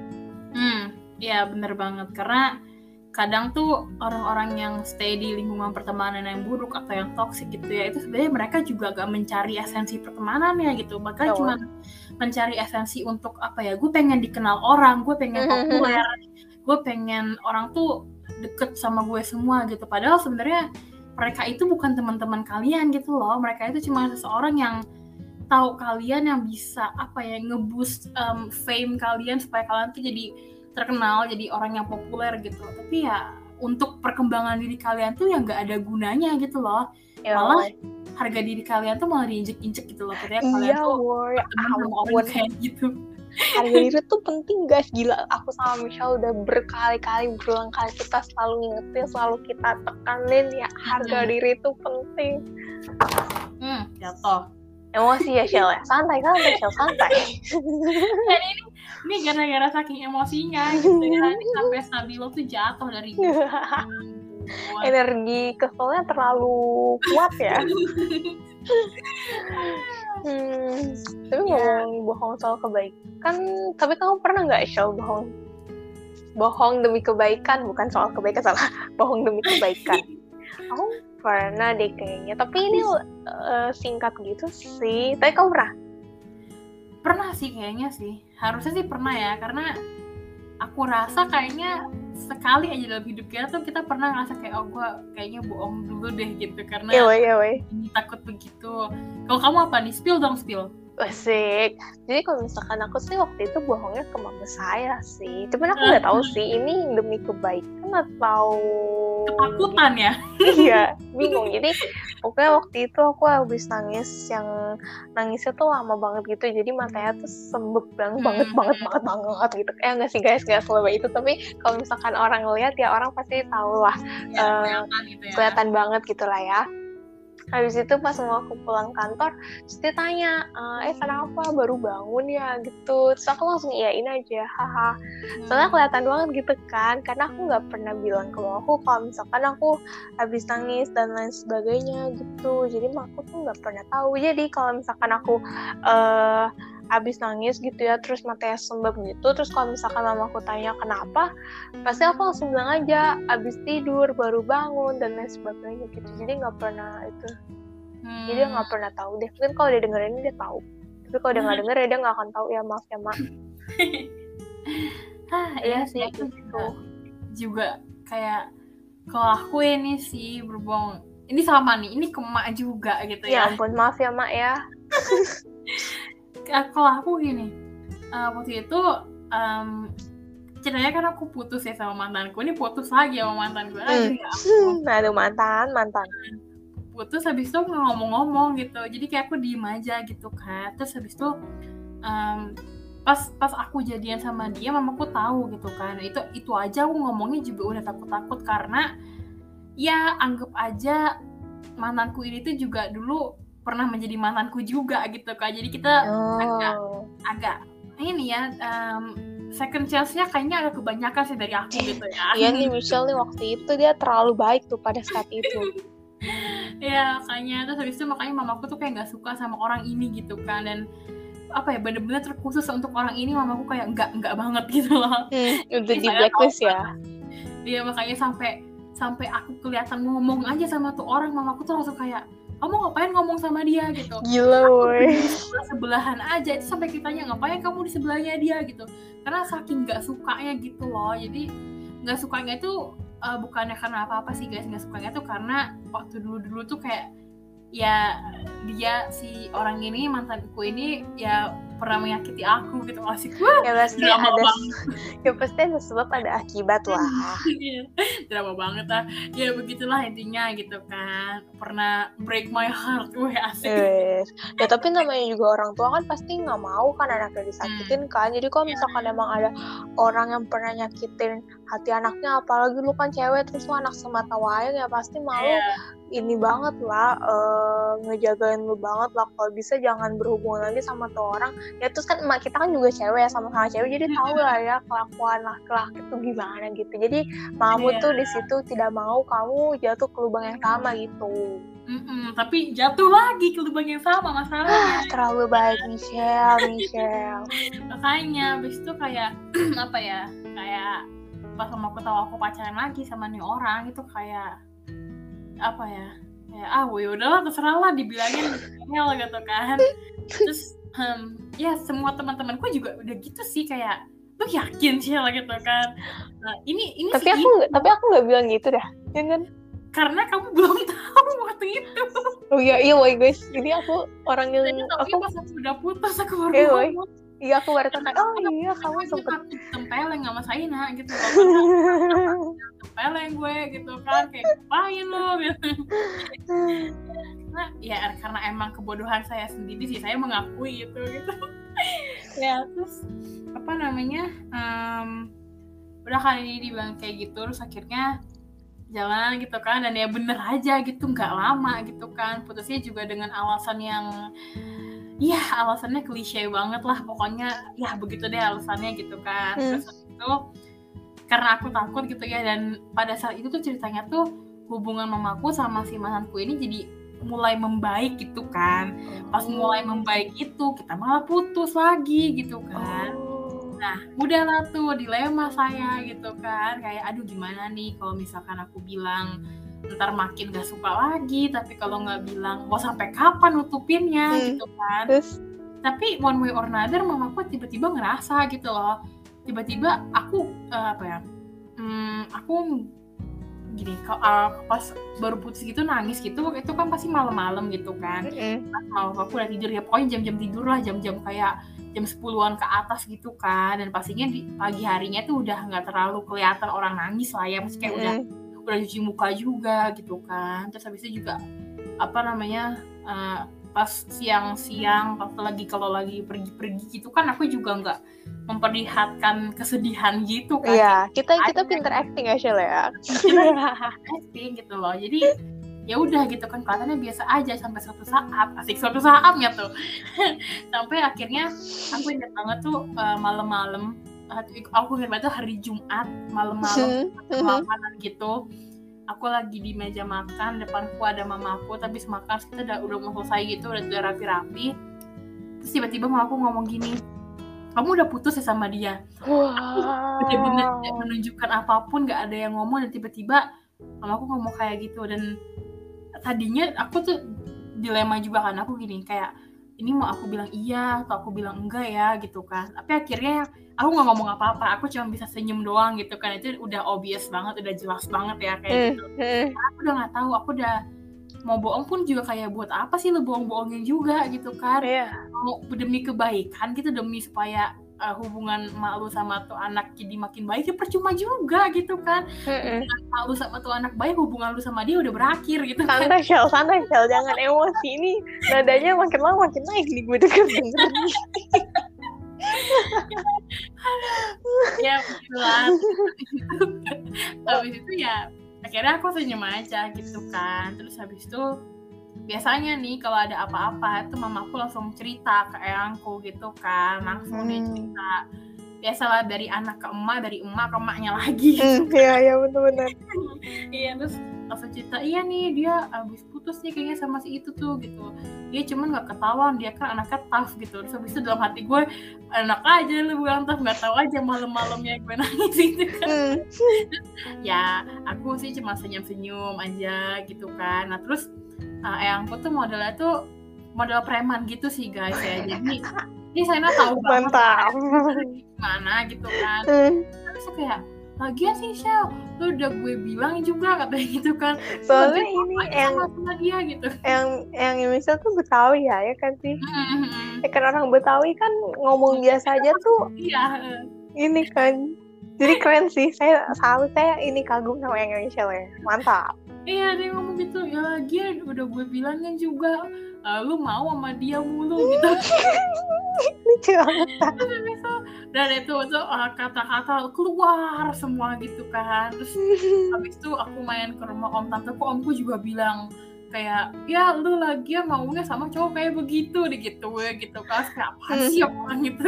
[SPEAKER 1] Hmm ya bener banget karena kadang tuh orang-orang yang stay di lingkungan pertemanan yang buruk atau yang toksik gitu ya itu sebenarnya mereka juga gak mencari esensi pertemanan ya gitu bahkan cuma mencari esensi untuk apa ya gue pengen dikenal orang gue pengen populer gue pengen orang tuh deket sama gue semua gitu. Padahal sebenarnya mereka itu bukan teman-teman kalian gitu loh. Mereka itu cuma seseorang yang tahu kalian yang bisa apa ya ngeboost um, fame kalian supaya kalian tuh jadi terkenal jadi orang yang populer gitu. Tapi ya untuk perkembangan diri kalian tuh yang nggak ada gunanya gitu loh. Ya, malah harga diri kalian tuh malah diinjek-injek gitu loh. Ketika kalian tuh
[SPEAKER 2] berteman sama orang kayak gitu. Harga diri tuh penting guys. Gila aku sama Michelle udah berkali-kali berulang kali kita selalu ngingetin selalu kita tekanin ya. Harga hmm. diri itu penting.
[SPEAKER 1] Hmm jatuh.
[SPEAKER 2] Emosi ya Shell ya? Santai santai Shell. Santai.
[SPEAKER 1] Dan ini ini gara-gara saking emosinya gitu ya. Sampai stabilo tuh jatuh dari
[SPEAKER 2] energi keselnya terlalu kuat ya. Hmm, tapi yeah. ngomong bohong soal kebaikan tapi kamu pernah nggak Shell bohong? Bohong demi kebaikan bukan soal kebaikan salah. Bohong demi kebaikan. Aku pernah deh kayaknya tapi ini uh, singkat gitu sih. Tapi kamu pernah
[SPEAKER 1] pernah sih kayaknya sih. Harusnya sih pernah ya karena aku rasa kayaknya sekali aja dalam hidup kita tuh kita pernah ngerasa kayak oh gue kayaknya bohong dulu deh gitu. Karena
[SPEAKER 2] yeah, yeah, yeah.
[SPEAKER 1] takut begitu. Kalau kamu apa nih? Spill dong spill
[SPEAKER 2] Asik. Jadi kalau misalkan aku sih waktu itu bohongnya ke mama saya sih. Cuman aku nggak tahu sih ini demi kebaikan atau
[SPEAKER 1] ketakutan ya
[SPEAKER 2] iya bingung jadi pokoknya waktu itu aku habis nangis yang nangisnya tuh lama banget gitu jadi matanya tuh sembek banget banget hmm. banget banget banget gitu eh enggak sih guys nggak selama itu tapi kalau misalkan orang ngeliat ya orang pasti tahu lah ya, uh, kelihatan, gitu ya. kelihatan banget gitu lah ya habis itu pas mau aku pulang kantor terus dia tanya eh kenapa? Baru bangun ya? Gitu. Terus aku langsung iyain aja haha. Soalnya hmm. kelihatan banget gitu kan karena aku nggak pernah bilang ke aku kalau misalkan aku habis nangis dan lain sebagainya gitu. Jadi aku tuh nggak pernah tahu. Jadi kalau misalkan aku uh, abis nangis gitu ya terus matanya sembab gitu terus kalau misalkan mama aku tanya kenapa? Pasti aku langsung bilang aja abis tidur baru bangun dan lain sebagainya gitu. Jadi nggak pernah itu. Hmm. jadi nggak pernah tahu deh. Mungkin kalau dia dengerin dia tahu. Tapi kalau dia nggak denger ya dia nggak akan tahu. Ya maaf ya mak.
[SPEAKER 1] Ah iya sih aku gitu. juga kayak kalau aku ini sih berbohong. Ini sama nih ini kemak juga gitu
[SPEAKER 2] ya ya. ampun maaf ya mak ya
[SPEAKER 1] kalau aku gini uh, waktu itu um, ceritanya kan aku putus ya sama mantanku. Ini putus lagi sama mantan gue hmm.
[SPEAKER 2] ya aduh mantan mantan.
[SPEAKER 1] Putus habis itu ngomong-ngomong gitu. Jadi kayak aku diem aja gitu kan. Terus habis itu um, pas pas aku jadian sama dia mamaku tahu gitu kan. Itu itu aja aku ngomongnya juga udah takut-takut karena ya anggap aja mantanku ini tuh juga dulu pernah menjadi mantanku juga gitu kan jadi kita oh. agak agak ini ya um, second chance-nya kayaknya agak kebanyakan sih dari aku gitu ya.
[SPEAKER 2] Iya nih Michelle nih waktu itu dia terlalu baik tuh pada saat itu.
[SPEAKER 1] Ya kayaknya terus habis itu makanya mamaku tuh kayak nggak suka sama orang ini gitu kan. Dan apa ya bener-bener terkhusus untuk orang ini mamaku kayak nggak nggak banget gitu loh.
[SPEAKER 2] Hmm, udah di blacklist ya.
[SPEAKER 1] dia makanya sampai sampai aku kelihatan ngomong aja sama tuh orang mamaku tuh langsung kayak kamu ngapain ngomong sama dia? gitu.
[SPEAKER 2] Gila woi.
[SPEAKER 1] sebelah sebelahan aja itu sampai kitanya ngapain kamu di sebelahnya dia? gitu. Karena saking nggak sukanya gitu loh. Jadi nggak sukanya itu uh, bukannya karena apa apa sih guys. Nggak sukanya tuh karena waktu dulu dulu tuh kayak ya dia si orang ini mantanku ini ya pernah menyakiti aku gitu masih gue
[SPEAKER 2] ya pasti drama ada banget. ya pasti ada sebab ada akibat lah
[SPEAKER 1] iya, drama banget lah ya begitulah intinya gitu kan pernah break my heart gue asik
[SPEAKER 2] yes. ya tapi namanya juga orang tua kan pasti nggak mau kan anaknya disakitin hmm. kan jadi kalau iya. misalkan hmm. emang ada orang yang pernah nyakitin hati anaknya apalagi lu kan cewek terus lu anak semata wayang ya pasti malu
[SPEAKER 1] Iya.
[SPEAKER 2] Ini banget lah eh, ngejagain lu banget lah. Kalau bisa jangan berhubungan lagi sama tuh orang. Ya terus kan emak kita kan juga cewek ya sama-sama cewek. Jadi tahu lah ya kelakuan laki-laki itu gimana gitu. Jadi mamamu
[SPEAKER 1] Iya.
[SPEAKER 2] tuh di situ tidak mau kamu jatuh ke lubang yang sama gitu.
[SPEAKER 1] Mm-mm, tapi jatuh lagi ke lubang yang sama masalahnya.
[SPEAKER 2] Terlalu baik Michelle Michelle.
[SPEAKER 1] Makanya habis itu kayak apa ya kayak pas sama aku tahu aku pacaran lagi sama nih orang itu kayak apa ya kayak ah ya udahlah terserah lah dibilangin ngel gitu kan. Terus em, ya semua teman-temanku juga udah gitu sih kayak lu yakin sih? lah gitu kan. Nah, ini ini
[SPEAKER 2] tapi
[SPEAKER 1] sih
[SPEAKER 2] aku nggak- tapi aku nggak bilang gitu dah ya kan?
[SPEAKER 1] Karena kamu belum tahu waktu itu.
[SPEAKER 2] Oh iya iya woy guys. Ini aku orang yang
[SPEAKER 1] Jadi, tapi
[SPEAKER 2] aku
[SPEAKER 1] pas aku udah putus aku baru
[SPEAKER 2] Iya. Iya aku baru tahu. Oh iya kamu sempet
[SPEAKER 1] tempeleng sama Saina gitu. Tempeleng gue gitu kan kayak ngapain lo gitu. Karena ya karena emang kebodohan saya sendiri sih saya mengakui itu gitu. Ya terus apa namanya em, udah kali ini dibilang kayak gitu terus akhirnya jalan gitu kan dan ya bener aja gitu. Nggak lama gitu kan. Putusnya juga dengan alasan yang ya alasannya klise banget lah pokoknya ya begitu deh alasannya gitu kan.
[SPEAKER 2] Hmm.
[SPEAKER 1] terus itu karena aku takut gitu ya dan pada saat itu tuh ceritanya tuh hubungan mamaku sama si mantanku ini jadi mulai membaik gitu kan. Pas mulai membaik itu kita malah putus lagi gitu kan.
[SPEAKER 2] Oh.
[SPEAKER 1] nah udahlah tuh dilema saya gitu kan. Kayak aduh gimana nih kalau misalkan aku bilang ntar makin gak suka lagi tapi kalau nggak bilang mau sampai kapan nutupinnya
[SPEAKER 2] Hmm.
[SPEAKER 1] gitu kan
[SPEAKER 2] terus
[SPEAKER 1] tapi one way or another mamaku tiba-tiba ngerasa gitu loh tiba-tiba aku eh, apa ya hmm, aku gini kalau uh, pas baru putus gitu nangis gitu itu kan pasti malam-malam gitu kan
[SPEAKER 2] mm-mm.
[SPEAKER 1] pas malam aku udah tidur ya pokoknya jam-jam tidur lah jam-jam kayak jam 10-an ke atas gitu kan dan pastinya di pagi harinya tuh udah nggak terlalu kelihatan orang nangis lah ya masih kayak udah
[SPEAKER 2] Mm-mm.
[SPEAKER 1] udah cuci muka juga gitu kan terus habis itu juga apa namanya eh, pas siang-siang pas lagi kalau lagi pergi-pergi gitu kan aku juga nggak memperlihatkan kesedihan gitu kan
[SPEAKER 2] Iya, kita
[SPEAKER 1] Ada.
[SPEAKER 2] kita pinter acting ya Shell ya.
[SPEAKER 1] acting gitu loh jadi ya udah gitu kan kelihatannya biasa aja sampai suatu saat asik suatu saatnya tuh sampai akhirnya aku ingat banget tuh eh, malam-malam aku ingat banget hari Jumat malam-malam
[SPEAKER 2] Mhm.
[SPEAKER 1] makanan gitu aku lagi di meja makan depanku ada mamaku tapi semakan kita udah udah mau selesai gitu udah, udah rapi-rapi terus tiba-tiba mamaku ngomong gini kamu udah putus ya sama dia
[SPEAKER 2] Wow.
[SPEAKER 1] bener-bener tidak menunjukkan apa pun nggak ada yang ngomong dan tiba-tiba mamaku ngomong kayak gitu dan tadinya aku tuh dilema juga kan aku gini kayak ini mau aku bilang iya atau aku bilang enggak ya gitu kan tapi akhirnya aku nggak ngomong apa-apa aku cuma bisa senyum doang gitu kan itu udah obvious banget udah jelas banget ya kayak
[SPEAKER 2] Hmm,
[SPEAKER 1] gitu
[SPEAKER 2] hmm.
[SPEAKER 1] aku udah nggak tahu aku udah mau bohong pun juga kayak buat apa sih lu bohong-bohongin juga gitu kan
[SPEAKER 2] Iya.
[SPEAKER 1] mau demi kebaikan gitu demi supaya uh, hubungan mak lu sama tuh anak jadi makin baik ya percuma juga gitu kan.
[SPEAKER 2] Mm-mm.
[SPEAKER 1] mak lu sama tuh anak baik hubungan lu sama dia udah berakhir gitu kan.
[SPEAKER 2] Santai Shell, santai Shell, jangan emosi. Ini nadanya makin lama makin naik nih gue denger
[SPEAKER 1] ya begitulah. Habis itu ya akhirnya aku senyum aja gitu kan. Terus habis itu biasanya nih kalau ada apa-apa itu mamaku langsung cerita ke eyangku gitu kan langsung dia
[SPEAKER 2] Hmm.
[SPEAKER 1] cerita biasalah dari anak ke emak dari emak ke emaknya lagi
[SPEAKER 2] Hmm, Iya iya benar-benar.
[SPEAKER 1] iya terus langsung cerita iya nih dia abis putus nih kayaknya sama si itu tuh gitu dia cuman nggak ketahuan dia kan anaknya tough gitu terus habis itu dalam hati gue enak aja lu bilang tough nggak tahu aja malam-malamnya gue nangis gitu kan
[SPEAKER 2] Hmm.
[SPEAKER 1] ya aku sih cuma senyum-senyum aja gitu kan nah terus uh, eyangku tuh modelnya tuh model preman gitu sih guys ya jadi ini saya tahu banget
[SPEAKER 2] Mantap.
[SPEAKER 1] gimana gitu kan
[SPEAKER 2] Hmm.
[SPEAKER 1] terus aku kayak lagian sih Shell lu udah gue bilang juga katanya gitu kan
[SPEAKER 2] Soalnya ini yang
[SPEAKER 1] sama dia gitu
[SPEAKER 2] yang yang misal tuh Betawi ya, ya kan sih?
[SPEAKER 1] Mhm.
[SPEAKER 2] Ya kan orang Betawi kan ngomong biasa aja tuh
[SPEAKER 1] iya eh.
[SPEAKER 2] ini kan. Jadi keren sih. Saya salut saya ini kagum sama yang Indonesia ya. Mantap.
[SPEAKER 1] Iya dia ngomong gitu ya lagian udah gue bilangin juga eh, lu mau sama dia mulu gitu.
[SPEAKER 2] Lucu banget.
[SPEAKER 1] terus habis itu dan itu tuh uh, kata-kata keluar semua gitu kan. Terus habis itu aku main ke rumah om tanteku omku juga bilang kayak ya lu lagi ya maunya sama cowok kayak begitu gitu gitu kan kayak apa sih orang gitu?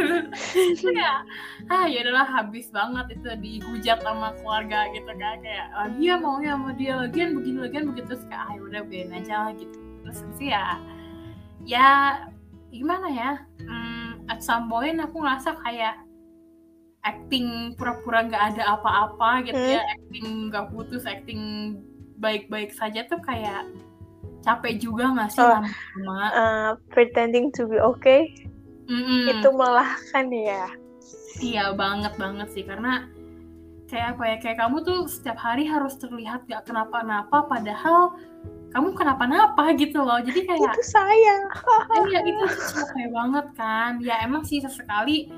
[SPEAKER 1] Ya ah ya adalah habis banget itu dihujat sama keluarga gitu kan kayak lagi ya maunya sama dia lagian begini lagian begitu terus kayak ah ya udah biarin aja lah gitu. Terus sih ya ya gimana ya hmm, at some point aku ngerasa kayak acting pura-pura nggak ada apa-apa gitu ya
[SPEAKER 2] Hmm.
[SPEAKER 1] acting nggak putus acting baik-baik saja tuh kayak capek juga nggak sih
[SPEAKER 2] Oh.
[SPEAKER 1] lama-lama
[SPEAKER 2] Uh, pretending to be okay
[SPEAKER 1] Mm-mm.
[SPEAKER 2] itu melelahkan ya.
[SPEAKER 1] iya banget banget sih karena kayak apa ya kayak kamu tuh setiap hari harus terlihat gak kenapa-napa padahal kamu kenapa-napa gitu loh jadi kayak
[SPEAKER 2] Itu saya.
[SPEAKER 1] Iya itu capek banget kan. Ya emang sih sesekali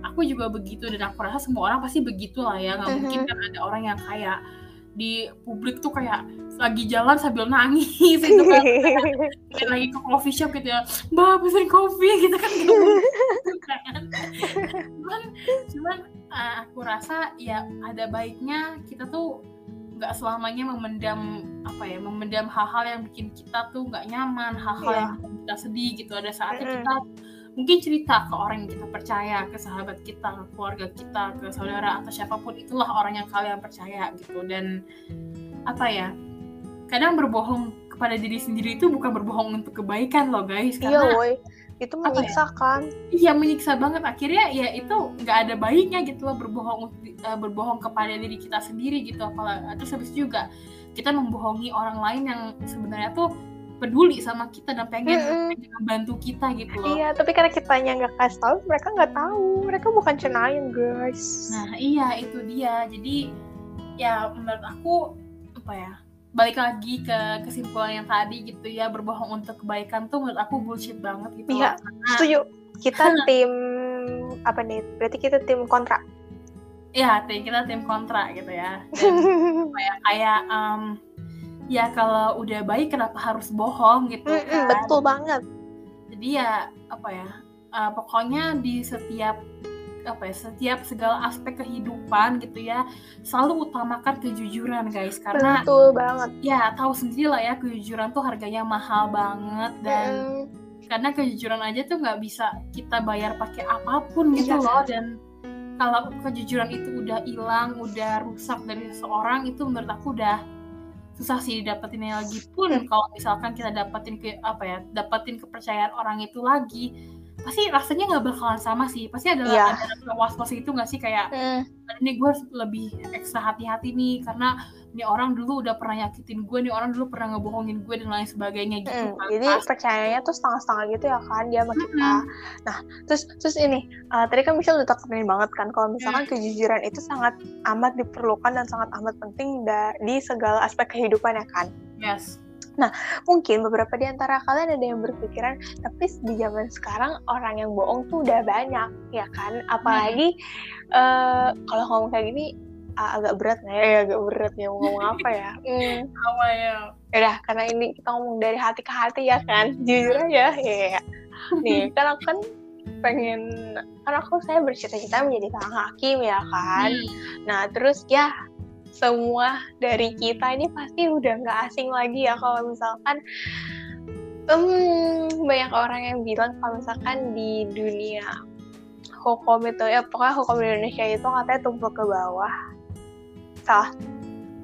[SPEAKER 1] aku juga begitu dan aku rasa semua orang pasti begitu lah ya. Nggak mungkin
[SPEAKER 2] Mhm.
[SPEAKER 1] kan ada orang yang kayak di publik tuh kayak lagi jalan sambil nangis gitu kan. Kayak lagi ke coffee shop gitu ya. Mbak pesen kopi gitu kan. Kan. Cuman, cuman eh, aku rasa ya ada baiknya kita tuh nggak selamanya memendam apa ya memendam hal-hal yang bikin kita tuh nggak nyaman hal-hal
[SPEAKER 2] Iya.
[SPEAKER 1] yang kita sedih gitu ada saatnya
[SPEAKER 2] Mm-mm.
[SPEAKER 1] kita mungkin cerita ke orang yang kita percaya ke sahabat kita ke keluarga kita ke saudara atau siapa pun itulah orang yang kalian percaya gitu dan apa ya kadang berbohong kepada diri sendiri itu bukan berbohong untuk kebaikan loh guys
[SPEAKER 2] Iya,
[SPEAKER 1] karena
[SPEAKER 2] woi. Itu
[SPEAKER 1] Apa ya?
[SPEAKER 2] menyiksa kan?
[SPEAKER 1] Iya menyiksa banget akhirnya ya itu nggak ada baiknya gitu loh berbohong eh, berbohong kepada diri kita sendiri gitu apalagi terus habis itu juga kita membohongi orang lain yang sebenarnya tuh peduli sama kita dan pengen,
[SPEAKER 2] Mm-mm.
[SPEAKER 1] pengen membantu kita gitu loh.
[SPEAKER 2] Iya, tapi karena kitanya nggak kasih tahu, mereka nggak tahu. Mereka bukan cenayang, guys.
[SPEAKER 1] Nah iya itu dia jadi ya menurut aku apa ya balik lagi ke kesimpulan yang tadi gitu ya berbohong untuk kebaikan tuh menurut aku bullshit banget gitu
[SPEAKER 2] Iya.
[SPEAKER 1] Karena-
[SPEAKER 2] Setuju. Kita tim apa nih? Berarti kita tim kontra.
[SPEAKER 1] ya tim- kita tim kontra gitu ya dan kayak kayak em, ya kalau udah baik kenapa harus bohong gitu
[SPEAKER 2] Mm-mm,
[SPEAKER 1] kan
[SPEAKER 2] betul banget.
[SPEAKER 1] jadi ya apa ya eh, pokoknya di setiap apa ya setiap segala aspek kehidupan gitu ya selalu utamakan kejujuran guys karena
[SPEAKER 2] Betul banget.
[SPEAKER 1] ya tahu sendiri lah ya kejujuran tuh harganya mahal banget dan
[SPEAKER 2] Mm-mm.
[SPEAKER 1] karena kejujuran aja tuh nggak bisa kita bayar pakai apa pun gitu
[SPEAKER 2] Iya.
[SPEAKER 1] loh dan kalau kejujuran itu udah hilang udah rusak dari seseorang itu menurut aku udah susah sih didapetinnya lagi. Pun kalau misalkan kita dapetin ke apa ya dapetin kepercayaan orang itu lagi pasti rasanya nggak bakalan sama sih pasti ada
[SPEAKER 2] Iya.
[SPEAKER 1] ada was-was itu nggak sih kayak
[SPEAKER 2] Mm.
[SPEAKER 1] ini gue harus lebih ekstra hati-hati nih karena ini orang dulu udah pernah nyakitin gue nih orang dulu pernah ngebohongin gue dan lain sebagainya gitu
[SPEAKER 2] Mm,
[SPEAKER 1] kan
[SPEAKER 2] jadi percayanya tuh setengah-setengah gitu ya kan dia sama kita.
[SPEAKER 1] Mm-mm.
[SPEAKER 2] Nah, terus terus ini uh, tadi kan Michelle udah tekenin banget kan kalau misalkan
[SPEAKER 1] Mm.
[SPEAKER 2] kejujuran itu sangat amat diperlukan dan sangat amat penting da- di segala aspek kehidupan ya kan.
[SPEAKER 1] yes
[SPEAKER 2] Mungkin beberapa di antara kalian ada yang berpikiran, tapi di zaman sekarang orang yang bohong tuh udah banyak ya kan. Apalagi uh, kalau ngomong kayak gini uh, agak berat nggak ya? Ya, agak berat ya mau ngomong apa ya? Hmm.
[SPEAKER 1] apa ya
[SPEAKER 2] Yaudah, karena ini kita ngomong dari hati ke hati ya kan, jujur aja, ya. Nih, kan aku kan pengen, kan aku saya bercita-cita menjadi seorang hakim ya kan.
[SPEAKER 1] Hmm.
[SPEAKER 2] Nah, terus ya semua dari kita ini pasti udah nggak asing lagi ya kalau misalkan hmm, banyak orang yang bilang kalau misalkan di dunia hukum itu ya pokoknya hukum di Indonesia itu katanya tumpul ke bawah. Salah.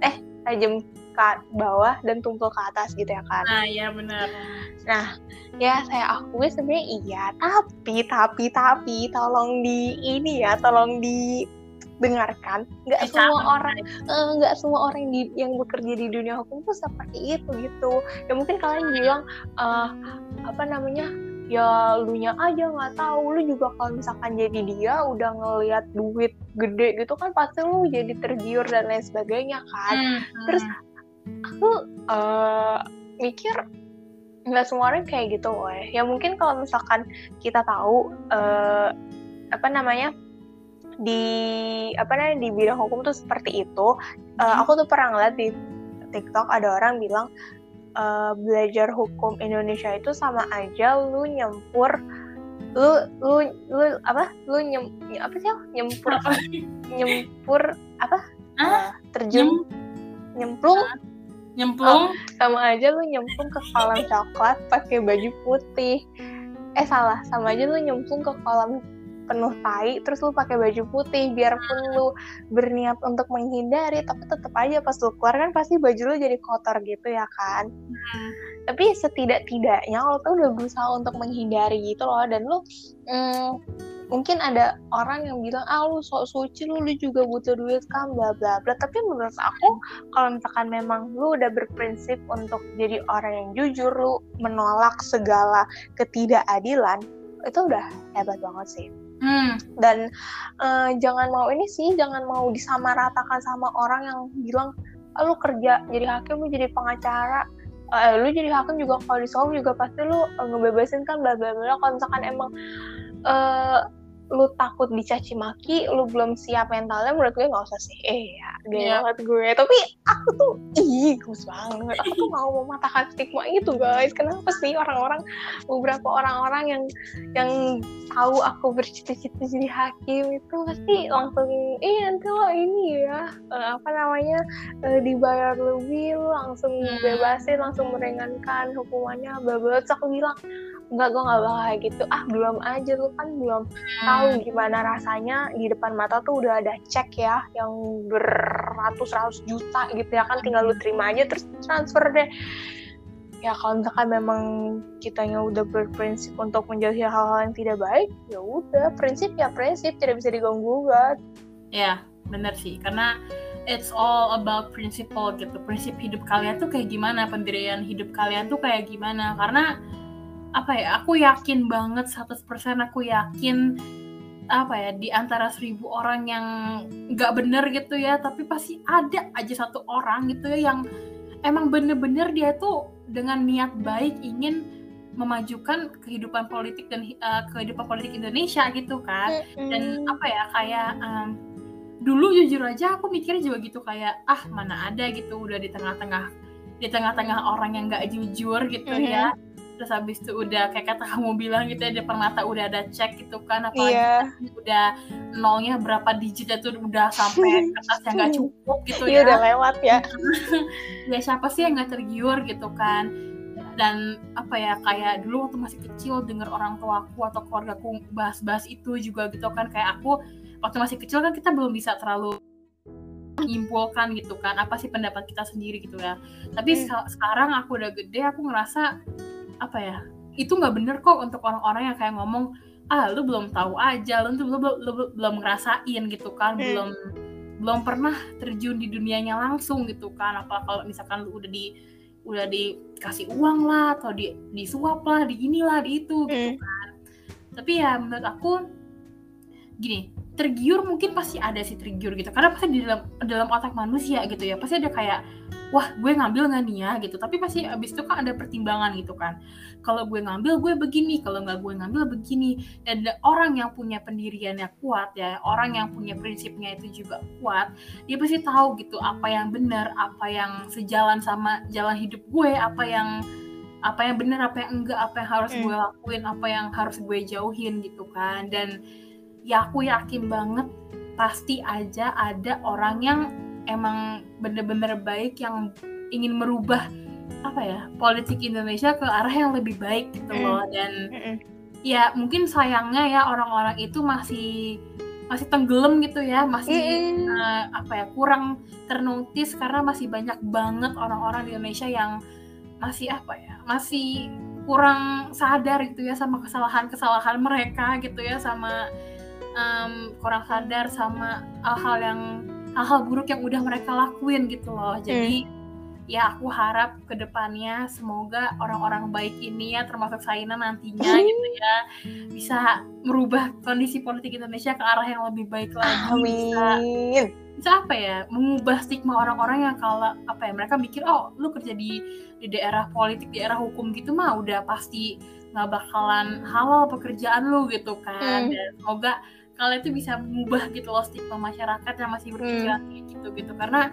[SPEAKER 2] Eh tajam ke bawah dan tumpul ke atas gitu ya kan
[SPEAKER 1] Nah, ya benar.
[SPEAKER 2] ya saya akui sebenarnya iya tapi tapi tapi tolong di ini ya tolong didengarkan nggak semua orang eh, nggak semua orang di, yang bekerja di dunia hukum tuh seperti itu gitu. Ya mungkin kalian bilang eh, apa namanya ya lu nya aja nggak tahu. Lu juga kalau misalkan jadi dia udah ngelihat duit gede gitu kan pasti lu jadi tergiur dan lain sebagainya kan.
[SPEAKER 1] Hmm,
[SPEAKER 2] Terus aku eh, mikir nggak semua orang kayak gitu woy. ya mungkin kalau misalkan kita tahu eh, apa namanya di apa namanya di bidang hukum tuh seperti itu.
[SPEAKER 1] Hmm.
[SPEAKER 2] aku tuh pernah ngeliat di TikTok ada orang bilang eh, belajar hukum Indonesia itu sama aja lu nyempur lu lu lu apa lu nyem apa sih nyempur
[SPEAKER 1] Apa?
[SPEAKER 2] nyempur apa? Eh, terjun nyemplung.
[SPEAKER 1] Nyemplung?
[SPEAKER 2] Sama aja lu nyemplung ke kolam coklat pakai baju putih. Eh salah sama aja lu nyemplung ke kolam penuh tai terus lu pakai baju putih biarpun lu berniat untuk menghindari tapi tetap aja pas lu keluar kan pasti baju lu jadi kotor gitu ya kan.
[SPEAKER 1] Hmm.
[SPEAKER 2] tapi setidak-tidaknya lo tuh udah berusaha untuk menghindari gitu loh dan lu mm, mungkin ada orang yang bilang ah lu sok suci lu, lu juga butuh duit kan bla bla bla. Tapi menurut aku kalau misalkan memang lu udah berprinsip untuk jadi orang yang jujur lu menolak segala ketidakadilan itu udah hebat banget sih
[SPEAKER 1] Hmm.
[SPEAKER 2] dan eh, jangan mau ini sih jangan mau disamaratakan sama orang yang bilang "Ah, lu kerja jadi hakim lu jadi pengacara eh, lu jadi hakim juga kalau disogok juga pasti lu eh, ngebebasin kan bla bla bla kalau misalkan emang eh, lu takut dicaci maki lu belum siap mentalnya menurut gue nggak usah sih. Eh ya gaya
[SPEAKER 1] Iya.
[SPEAKER 2] banget gue. Tapi aku tuh ih gus banget. Aku tuh mau mematahkan stigma itu guys. Kenapa sih orang-orang beberapa orang-orang yang yang tahu aku bercita-cita jadi hakim itu pasti langsung eh nanti lo ini ya eh, apa namanya eh, dibayar lebih lo langsung
[SPEAKER 1] Hmm.
[SPEAKER 2] bebasin langsung meringankan hukumannya Terus aku bilang enggak gue nggak bakal kayak gitu ah belum aja lu kan belum tahu gimana rasanya di depan mata tuh udah ada cek ya yang beratus-ratus juta gitu ya kan tinggal lu terima aja terus transfer deh ya kalau misalkan memang kitanya udah berprinsip untuk menjauhi hal-hal yang tidak baik ya udah prinsip ya prinsip tidak bisa diganggu gugat
[SPEAKER 1] Ya, bener sih. Karena it's all about principle gitu. Prinsip hidup kalian tuh kayak gimana, pendirian hidup kalian tuh kayak gimana. Karena apa ya, aku yakin banget 100% aku yakin apa ya di antara seribu orang yang nggak bener gitu ya tapi pasti ada aja satu orang gitu ya yang emang bener-bener dia tuh dengan niat baik ingin memajukan kehidupan politik dan uh, kehidupan politik Indonesia gitu kan. Dan apa ya kayak um, dulu jujur aja aku mikirnya juga gitu kayak ah mana ada gitu udah di tengah-tengah di tengah-tengah orang yang nggak jujur gitu
[SPEAKER 2] Mhm.
[SPEAKER 1] ya terus habis itu udah kayak kata kamu bilang gitu ya di depan mata udah ada cek gitu kan apalagi kan udah nolnya berapa digit itu udah sampai kertasnya nggak cukup gitu
[SPEAKER 2] Iya
[SPEAKER 1] ya.
[SPEAKER 2] udah lewat ya.
[SPEAKER 1] Ya siapa sih yang nggak tergiur gitu kan? Dan apa ya kayak dulu waktu masih kecil dengar orang tuaku atau keluargaku bahas-bahas itu juga gitu kan kayak aku waktu masih kecil kan kita belum bisa terlalu menyimpulkan gitu kan apa sih pendapat kita sendiri gitu ya. Tapi
[SPEAKER 2] Hmm.
[SPEAKER 1] se- sekarang aku udah gede aku ngerasa apa ya itu nggak bener kok untuk orang-orang yang kayak ngomong ah lu belum tahu aja lu tuh belum belum belum ngerasain gitu kan
[SPEAKER 2] Hmm.
[SPEAKER 1] belum belum pernah terjun di dunianya langsung gitu kan apa kalau misalkan lu udah di udah dikasih uang lah atau di disuap lah di inilah di itu gitu
[SPEAKER 2] Hmm.
[SPEAKER 1] kan tapi ya menurut aku gini tergiur mungkin pasti ada sih tergiur gitu karena pasti di dalam dalam otak manusia gitu ya pasti ada kayak wah gue ngambil nggak nih ya gitu. Tapi pasti abis itu kan ada pertimbangan gitu kan. Kalau gue ngambil gue begini. Kalau nggak gue ngambil begini. Dan ada orang yang punya pendiriannya kuat ya orang yang punya prinsipnya itu juga kuat dia pasti tahu gitu apa yang benar apa yang sejalan sama jalan hidup gue apa yang apa yang benar apa yang enggak apa yang harus
[SPEAKER 2] Hmm.
[SPEAKER 1] gue lakuin apa yang harus gue jauhin gitu kan. Dan ya aku yakin banget pasti aja ada orang yang emang bener-bener baik yang ingin merubah apa ya politik Indonesia ke arah yang lebih baik gitu
[SPEAKER 2] Hmm.
[SPEAKER 1] loh dan ya mungkin sayangnya ya orang-orang itu masih masih tenggelam gitu ya masih
[SPEAKER 2] Mm-mm.
[SPEAKER 1] eh, apa ya kurang ternotis karena masih banyak banget orang-orang di Indonesia yang masih apa ya masih kurang sadar gitu ya sama kesalahan-kesalahan mereka gitu ya sama em, kurang sadar sama hal-hal yang hal-hal buruk yang udah mereka lakuin gitu loh. Jadi ya aku harap ke depannya semoga orang-orang baik ini ya termasuk Saina nantinya gitu ya bisa merubah kondisi politik Indonesia ke arah yang lebih baik lagi bisa
[SPEAKER 2] amin.
[SPEAKER 1] bisa apa ya mengubah stigma orang-orang yang kalau apa ya mereka mikir oh lu kerja di di daerah politik di daerah hukum gitu mah udah pasti nggak bakalan halal pekerjaan lu gitu kan.
[SPEAKER 2] Hmm.
[SPEAKER 1] dan semoga kalian itu bisa mengubah gitu loh stigma masyarakat yang masih berpikiran kayak gitu gitu karena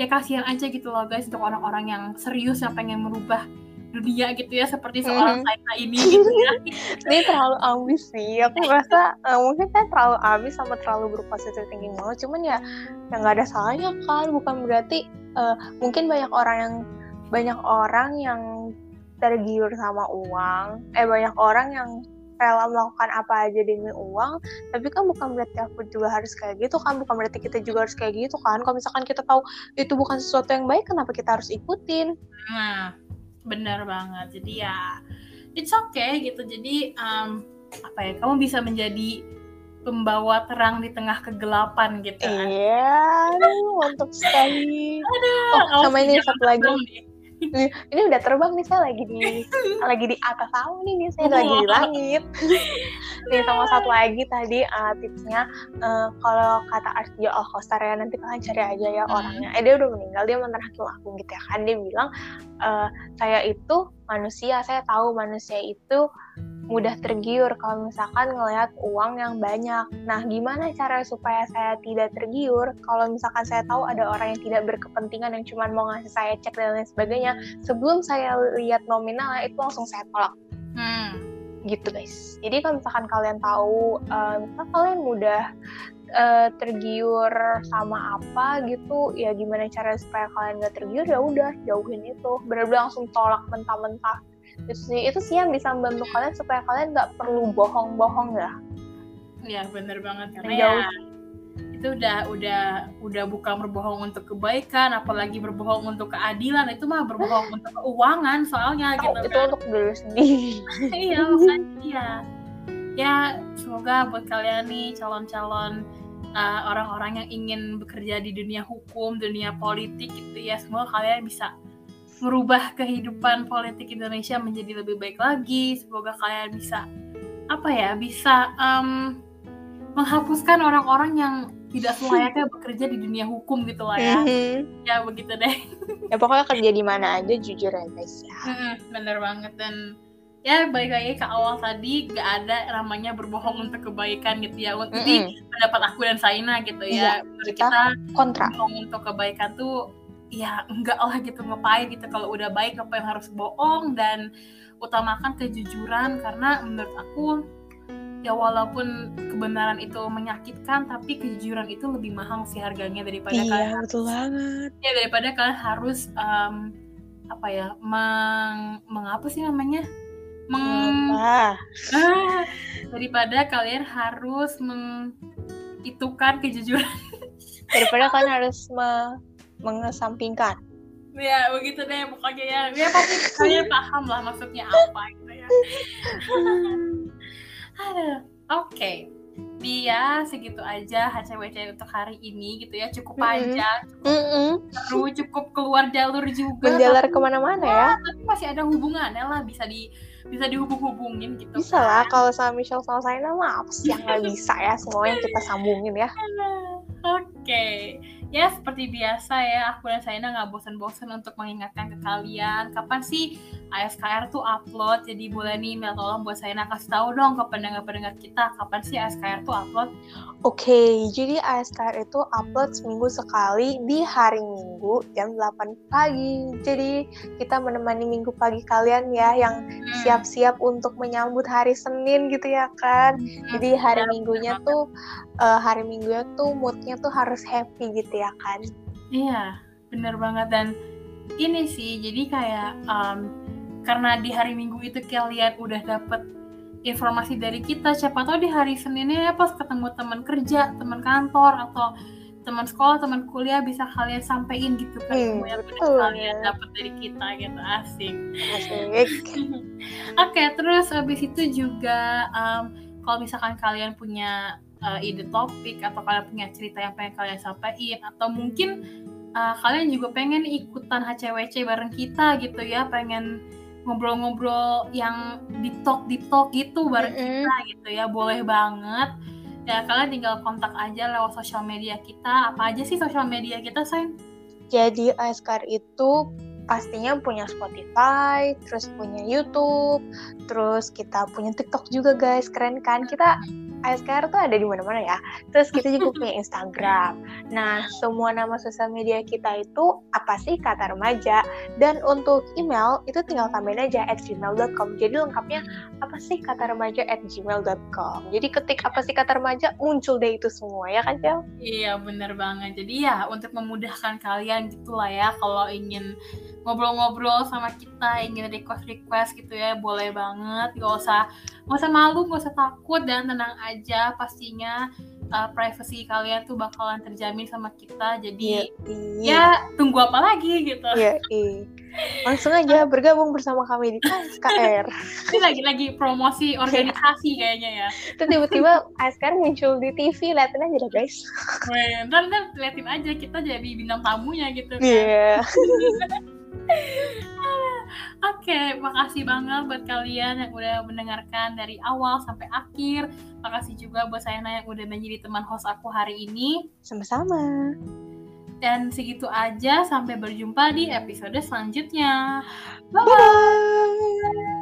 [SPEAKER 1] ya kasihan aja gitu loh guys untuk orang-orang yang serius yang pengen merubah dunia gitu ya seperti seorang mm-hmm. saya ini gitu ya.
[SPEAKER 2] ini terlalu ambis sih. Aku merasa uh, mungkin saya terlalu ambis sama terlalu berpositif thinking banget. Cuman ya yang nggak ada salahnya kan. Bukan berarti uh, mungkin banyak orang yang banyak orang yang tergiur sama uang. Eh banyak orang yang rela melakukan apa aja demi uang tapi kan bukan berarti aku juga harus kayak gitu kan bukan berarti kita juga harus kayak gitu kan. Kalau misalkan kita tahu itu bukan sesuatu yang baik kenapa kita harus ikutin?
[SPEAKER 1] Nah benar banget. Jadi ya it's okay gitu. Jadi um, apa ya kamu bisa menjadi pembawa terang di tengah kegelapan gitu
[SPEAKER 2] kan. Iya, mantap sekali. Aduh, oh, sama ini satu lagi ini udah terbang nih saya lagi di lagi di atas awan nih, nih saya lagi di langit. Nih sama satu lagi tadi uh, tipsnya uh, kalau kata Artio Alkostar ya nanti kalian cari aja ya hmm. orangnya. Eh dia udah meninggal dia mantan hakim aku gitu ya kan. Dia bilang uh, saya itu manusia saya tahu manusia itu mudah tergiur kalau misalkan ngelihat uang yang banyak. Nah, gimana cara supaya saya tidak tergiur kalau misalkan saya tahu ada orang yang tidak berkepentingan yang cuma mau ngasih saya cek dan lain sebagainya, sebelum saya lihat nominalnya itu langsung saya tolak. Hmm. Gitu guys. Jadi kalau misalkan kalian tahu, uh, kalian mudah uh, tergiur sama apa gitu, ya gimana cara supaya kalian gak tergiur ya udah jauhin itu. Benar-benar langsung tolak mentah-mentah. Itu sih itu sih yang bisa membantu kalian supaya kalian nggak perlu bohong-bohong ya.
[SPEAKER 1] Iya bener banget. Karena ya itu udah udah udah bukan berbohong untuk kebaikan apalagi berbohong untuk keadilan. Itu mah berbohong untuk keuangan soalnya oh, gitu
[SPEAKER 2] itu kan. untuk diri sendiri.
[SPEAKER 1] Iya bukan iya ya semoga buat kalian nih calon-calon uh, orang-orang yang ingin bekerja di dunia hukum dunia politik gitu ya semoga kalian bisa merubah kehidupan politik Indonesia menjadi lebih baik lagi. Semoga kalian bisa apa ya bisa um, menghapuskan orang-orang yang tidak selayaknya bekerja di dunia hukum gitu lah ya. Mm-hmm. Ya begitu deh.
[SPEAKER 2] Ya pokoknya kerja di mana aja jujur ya guys ya.
[SPEAKER 1] Mm-hmm, bener banget dan ya baik lagi ke awal tadi gak ada namanya berbohong untuk kebaikan gitu ya. Jadi mm-hmm. pendapat aku dan Saina gitu ya.
[SPEAKER 2] Iya, kita, kita kontra.
[SPEAKER 1] Untuk kebaikan tuh ya enggak lah gitu ngapain gitu kalau udah baik apa yang harus bohong dan utamakan kejujuran karena menurut aku ya walaupun kebenaran itu menyakitkan tapi kejujuran itu lebih mahal sih harganya daripada
[SPEAKER 2] iya,
[SPEAKER 1] kalian
[SPEAKER 2] betul banget
[SPEAKER 1] ya daripada kalian harus um, apa ya meng mengapa sih namanya meng ah, daripada kalian harus mengitukan kejujuran.
[SPEAKER 2] Daripada kalian harus me mengesampingkan.
[SPEAKER 1] Ya begitu deh pokoknya ya. Ya pasti kalian paham lah maksudnya apa gitu ya. Oke. okay. Dia segitu aja HCWC untuk hari ini gitu ya. Cukup panjang cukup mm -hmm. seru cukup keluar jalur juga.
[SPEAKER 2] Menjalar ke mana-mana ya
[SPEAKER 1] tapi masih ada hubungannya lah bisa di bisa dihubung-hubungin gitu
[SPEAKER 2] bisa kan. lah kalau sama Michelle sama saya nama apa sih yang nggak bisa ya semuanya kita sambungin ya.
[SPEAKER 1] Oke. okay ya seperti biasa ya aku dan Saina nggak bosan-bosan untuk mengingatkan ke kalian kapan sih ASKR tuh upload? Jadi boleh nih Mel tolong buat Saina kasih tahu dong ke pendengar-pendengar kita kapan sih ASKR tuh upload
[SPEAKER 2] okay, jadi ASKR itu upload seminggu sekali di hari Minggu jam 8 pagi jadi kita menemani minggu pagi kalian ya yang hmm. siap-siap untuk menyambut hari Senin gitu ya kan hmm. jadi hari ya, Minggunya tuh uh, hari Minggunya tuh moodnya tuh harus happy gitu ya ya kan
[SPEAKER 1] iya bener banget dan ini sih jadi kayak um, karena di hari minggu itu kalian udah dapet informasi dari kita. Siapa tahu di hari seninnya ya pas ketemu teman kerja teman kantor atau teman sekolah teman kuliah bisa kalian sampaikan gitu kan hmm, yang udah kalian dapat dari kita gitu. Asik. Asik. Oke okay, terus habis itu juga um, kalau misalkan kalian punya uh, ide topik atau kalian punya cerita yang pengen kalian sampaikan atau mungkin uh, kalian juga pengen ikutan HCWC bareng kita gitu ya pengen ngobrol-ngobrol yang di talk di talk gitu bareng mm -hmm. kita gitu ya boleh banget. Ya kalian tinggal kontak aja lewat sosial media kita. Apa aja sih sosial media kita sayang
[SPEAKER 2] jadi ASKR itu pastinya punya Spotify, terus punya YouTube, terus kita punya TikTok juga guys, keren kan? Kita ASKR tuh ada di mana-mana ya. Terus kita juga punya Instagram. Nah, semua nama sosial media kita itu apa sih kata remaja? Dan untuk email itu tinggal tambahin aja at gmail.com. Jadi lengkapnya apa sih kata remaja at gmail.com. Jadi ketik apa sih kata remaja muncul deh itu semua ya kan Cel?
[SPEAKER 1] Iya bener banget. Jadi ya untuk memudahkan kalian gitulah ya kalau ingin ngobrol-ngobrol sama kita ingin request-request gitu ya boleh banget gak usah gak usah malu gak usah takut dan tenang aja pastinya uh, privacy kalian tuh bakalan terjamin sama kita jadi
[SPEAKER 2] Iya,
[SPEAKER 1] ya tunggu apa lagi gitu
[SPEAKER 2] Iya, iya. Langsung aja bergabung bersama kami di ASKR.
[SPEAKER 1] ini lagi-lagi promosi organisasi kayaknya ya
[SPEAKER 2] Terus tiba-tiba ASKR muncul di TV, liatin aja deh guys.
[SPEAKER 1] Ntar ntar liatin aja kita jadi bintang tamunya gitu kan.
[SPEAKER 2] Iya.
[SPEAKER 1] Oke, makasih banget buat kalian yang udah mendengarkan dari awal sampai akhir. Makasih juga buat saya yang udah menjadi teman host aku hari ini.
[SPEAKER 2] Sama-sama.
[SPEAKER 1] Dan segitu aja, sampai berjumpa di episode selanjutnya.
[SPEAKER 2] Bye-bye.
[SPEAKER 1] Bye-bye!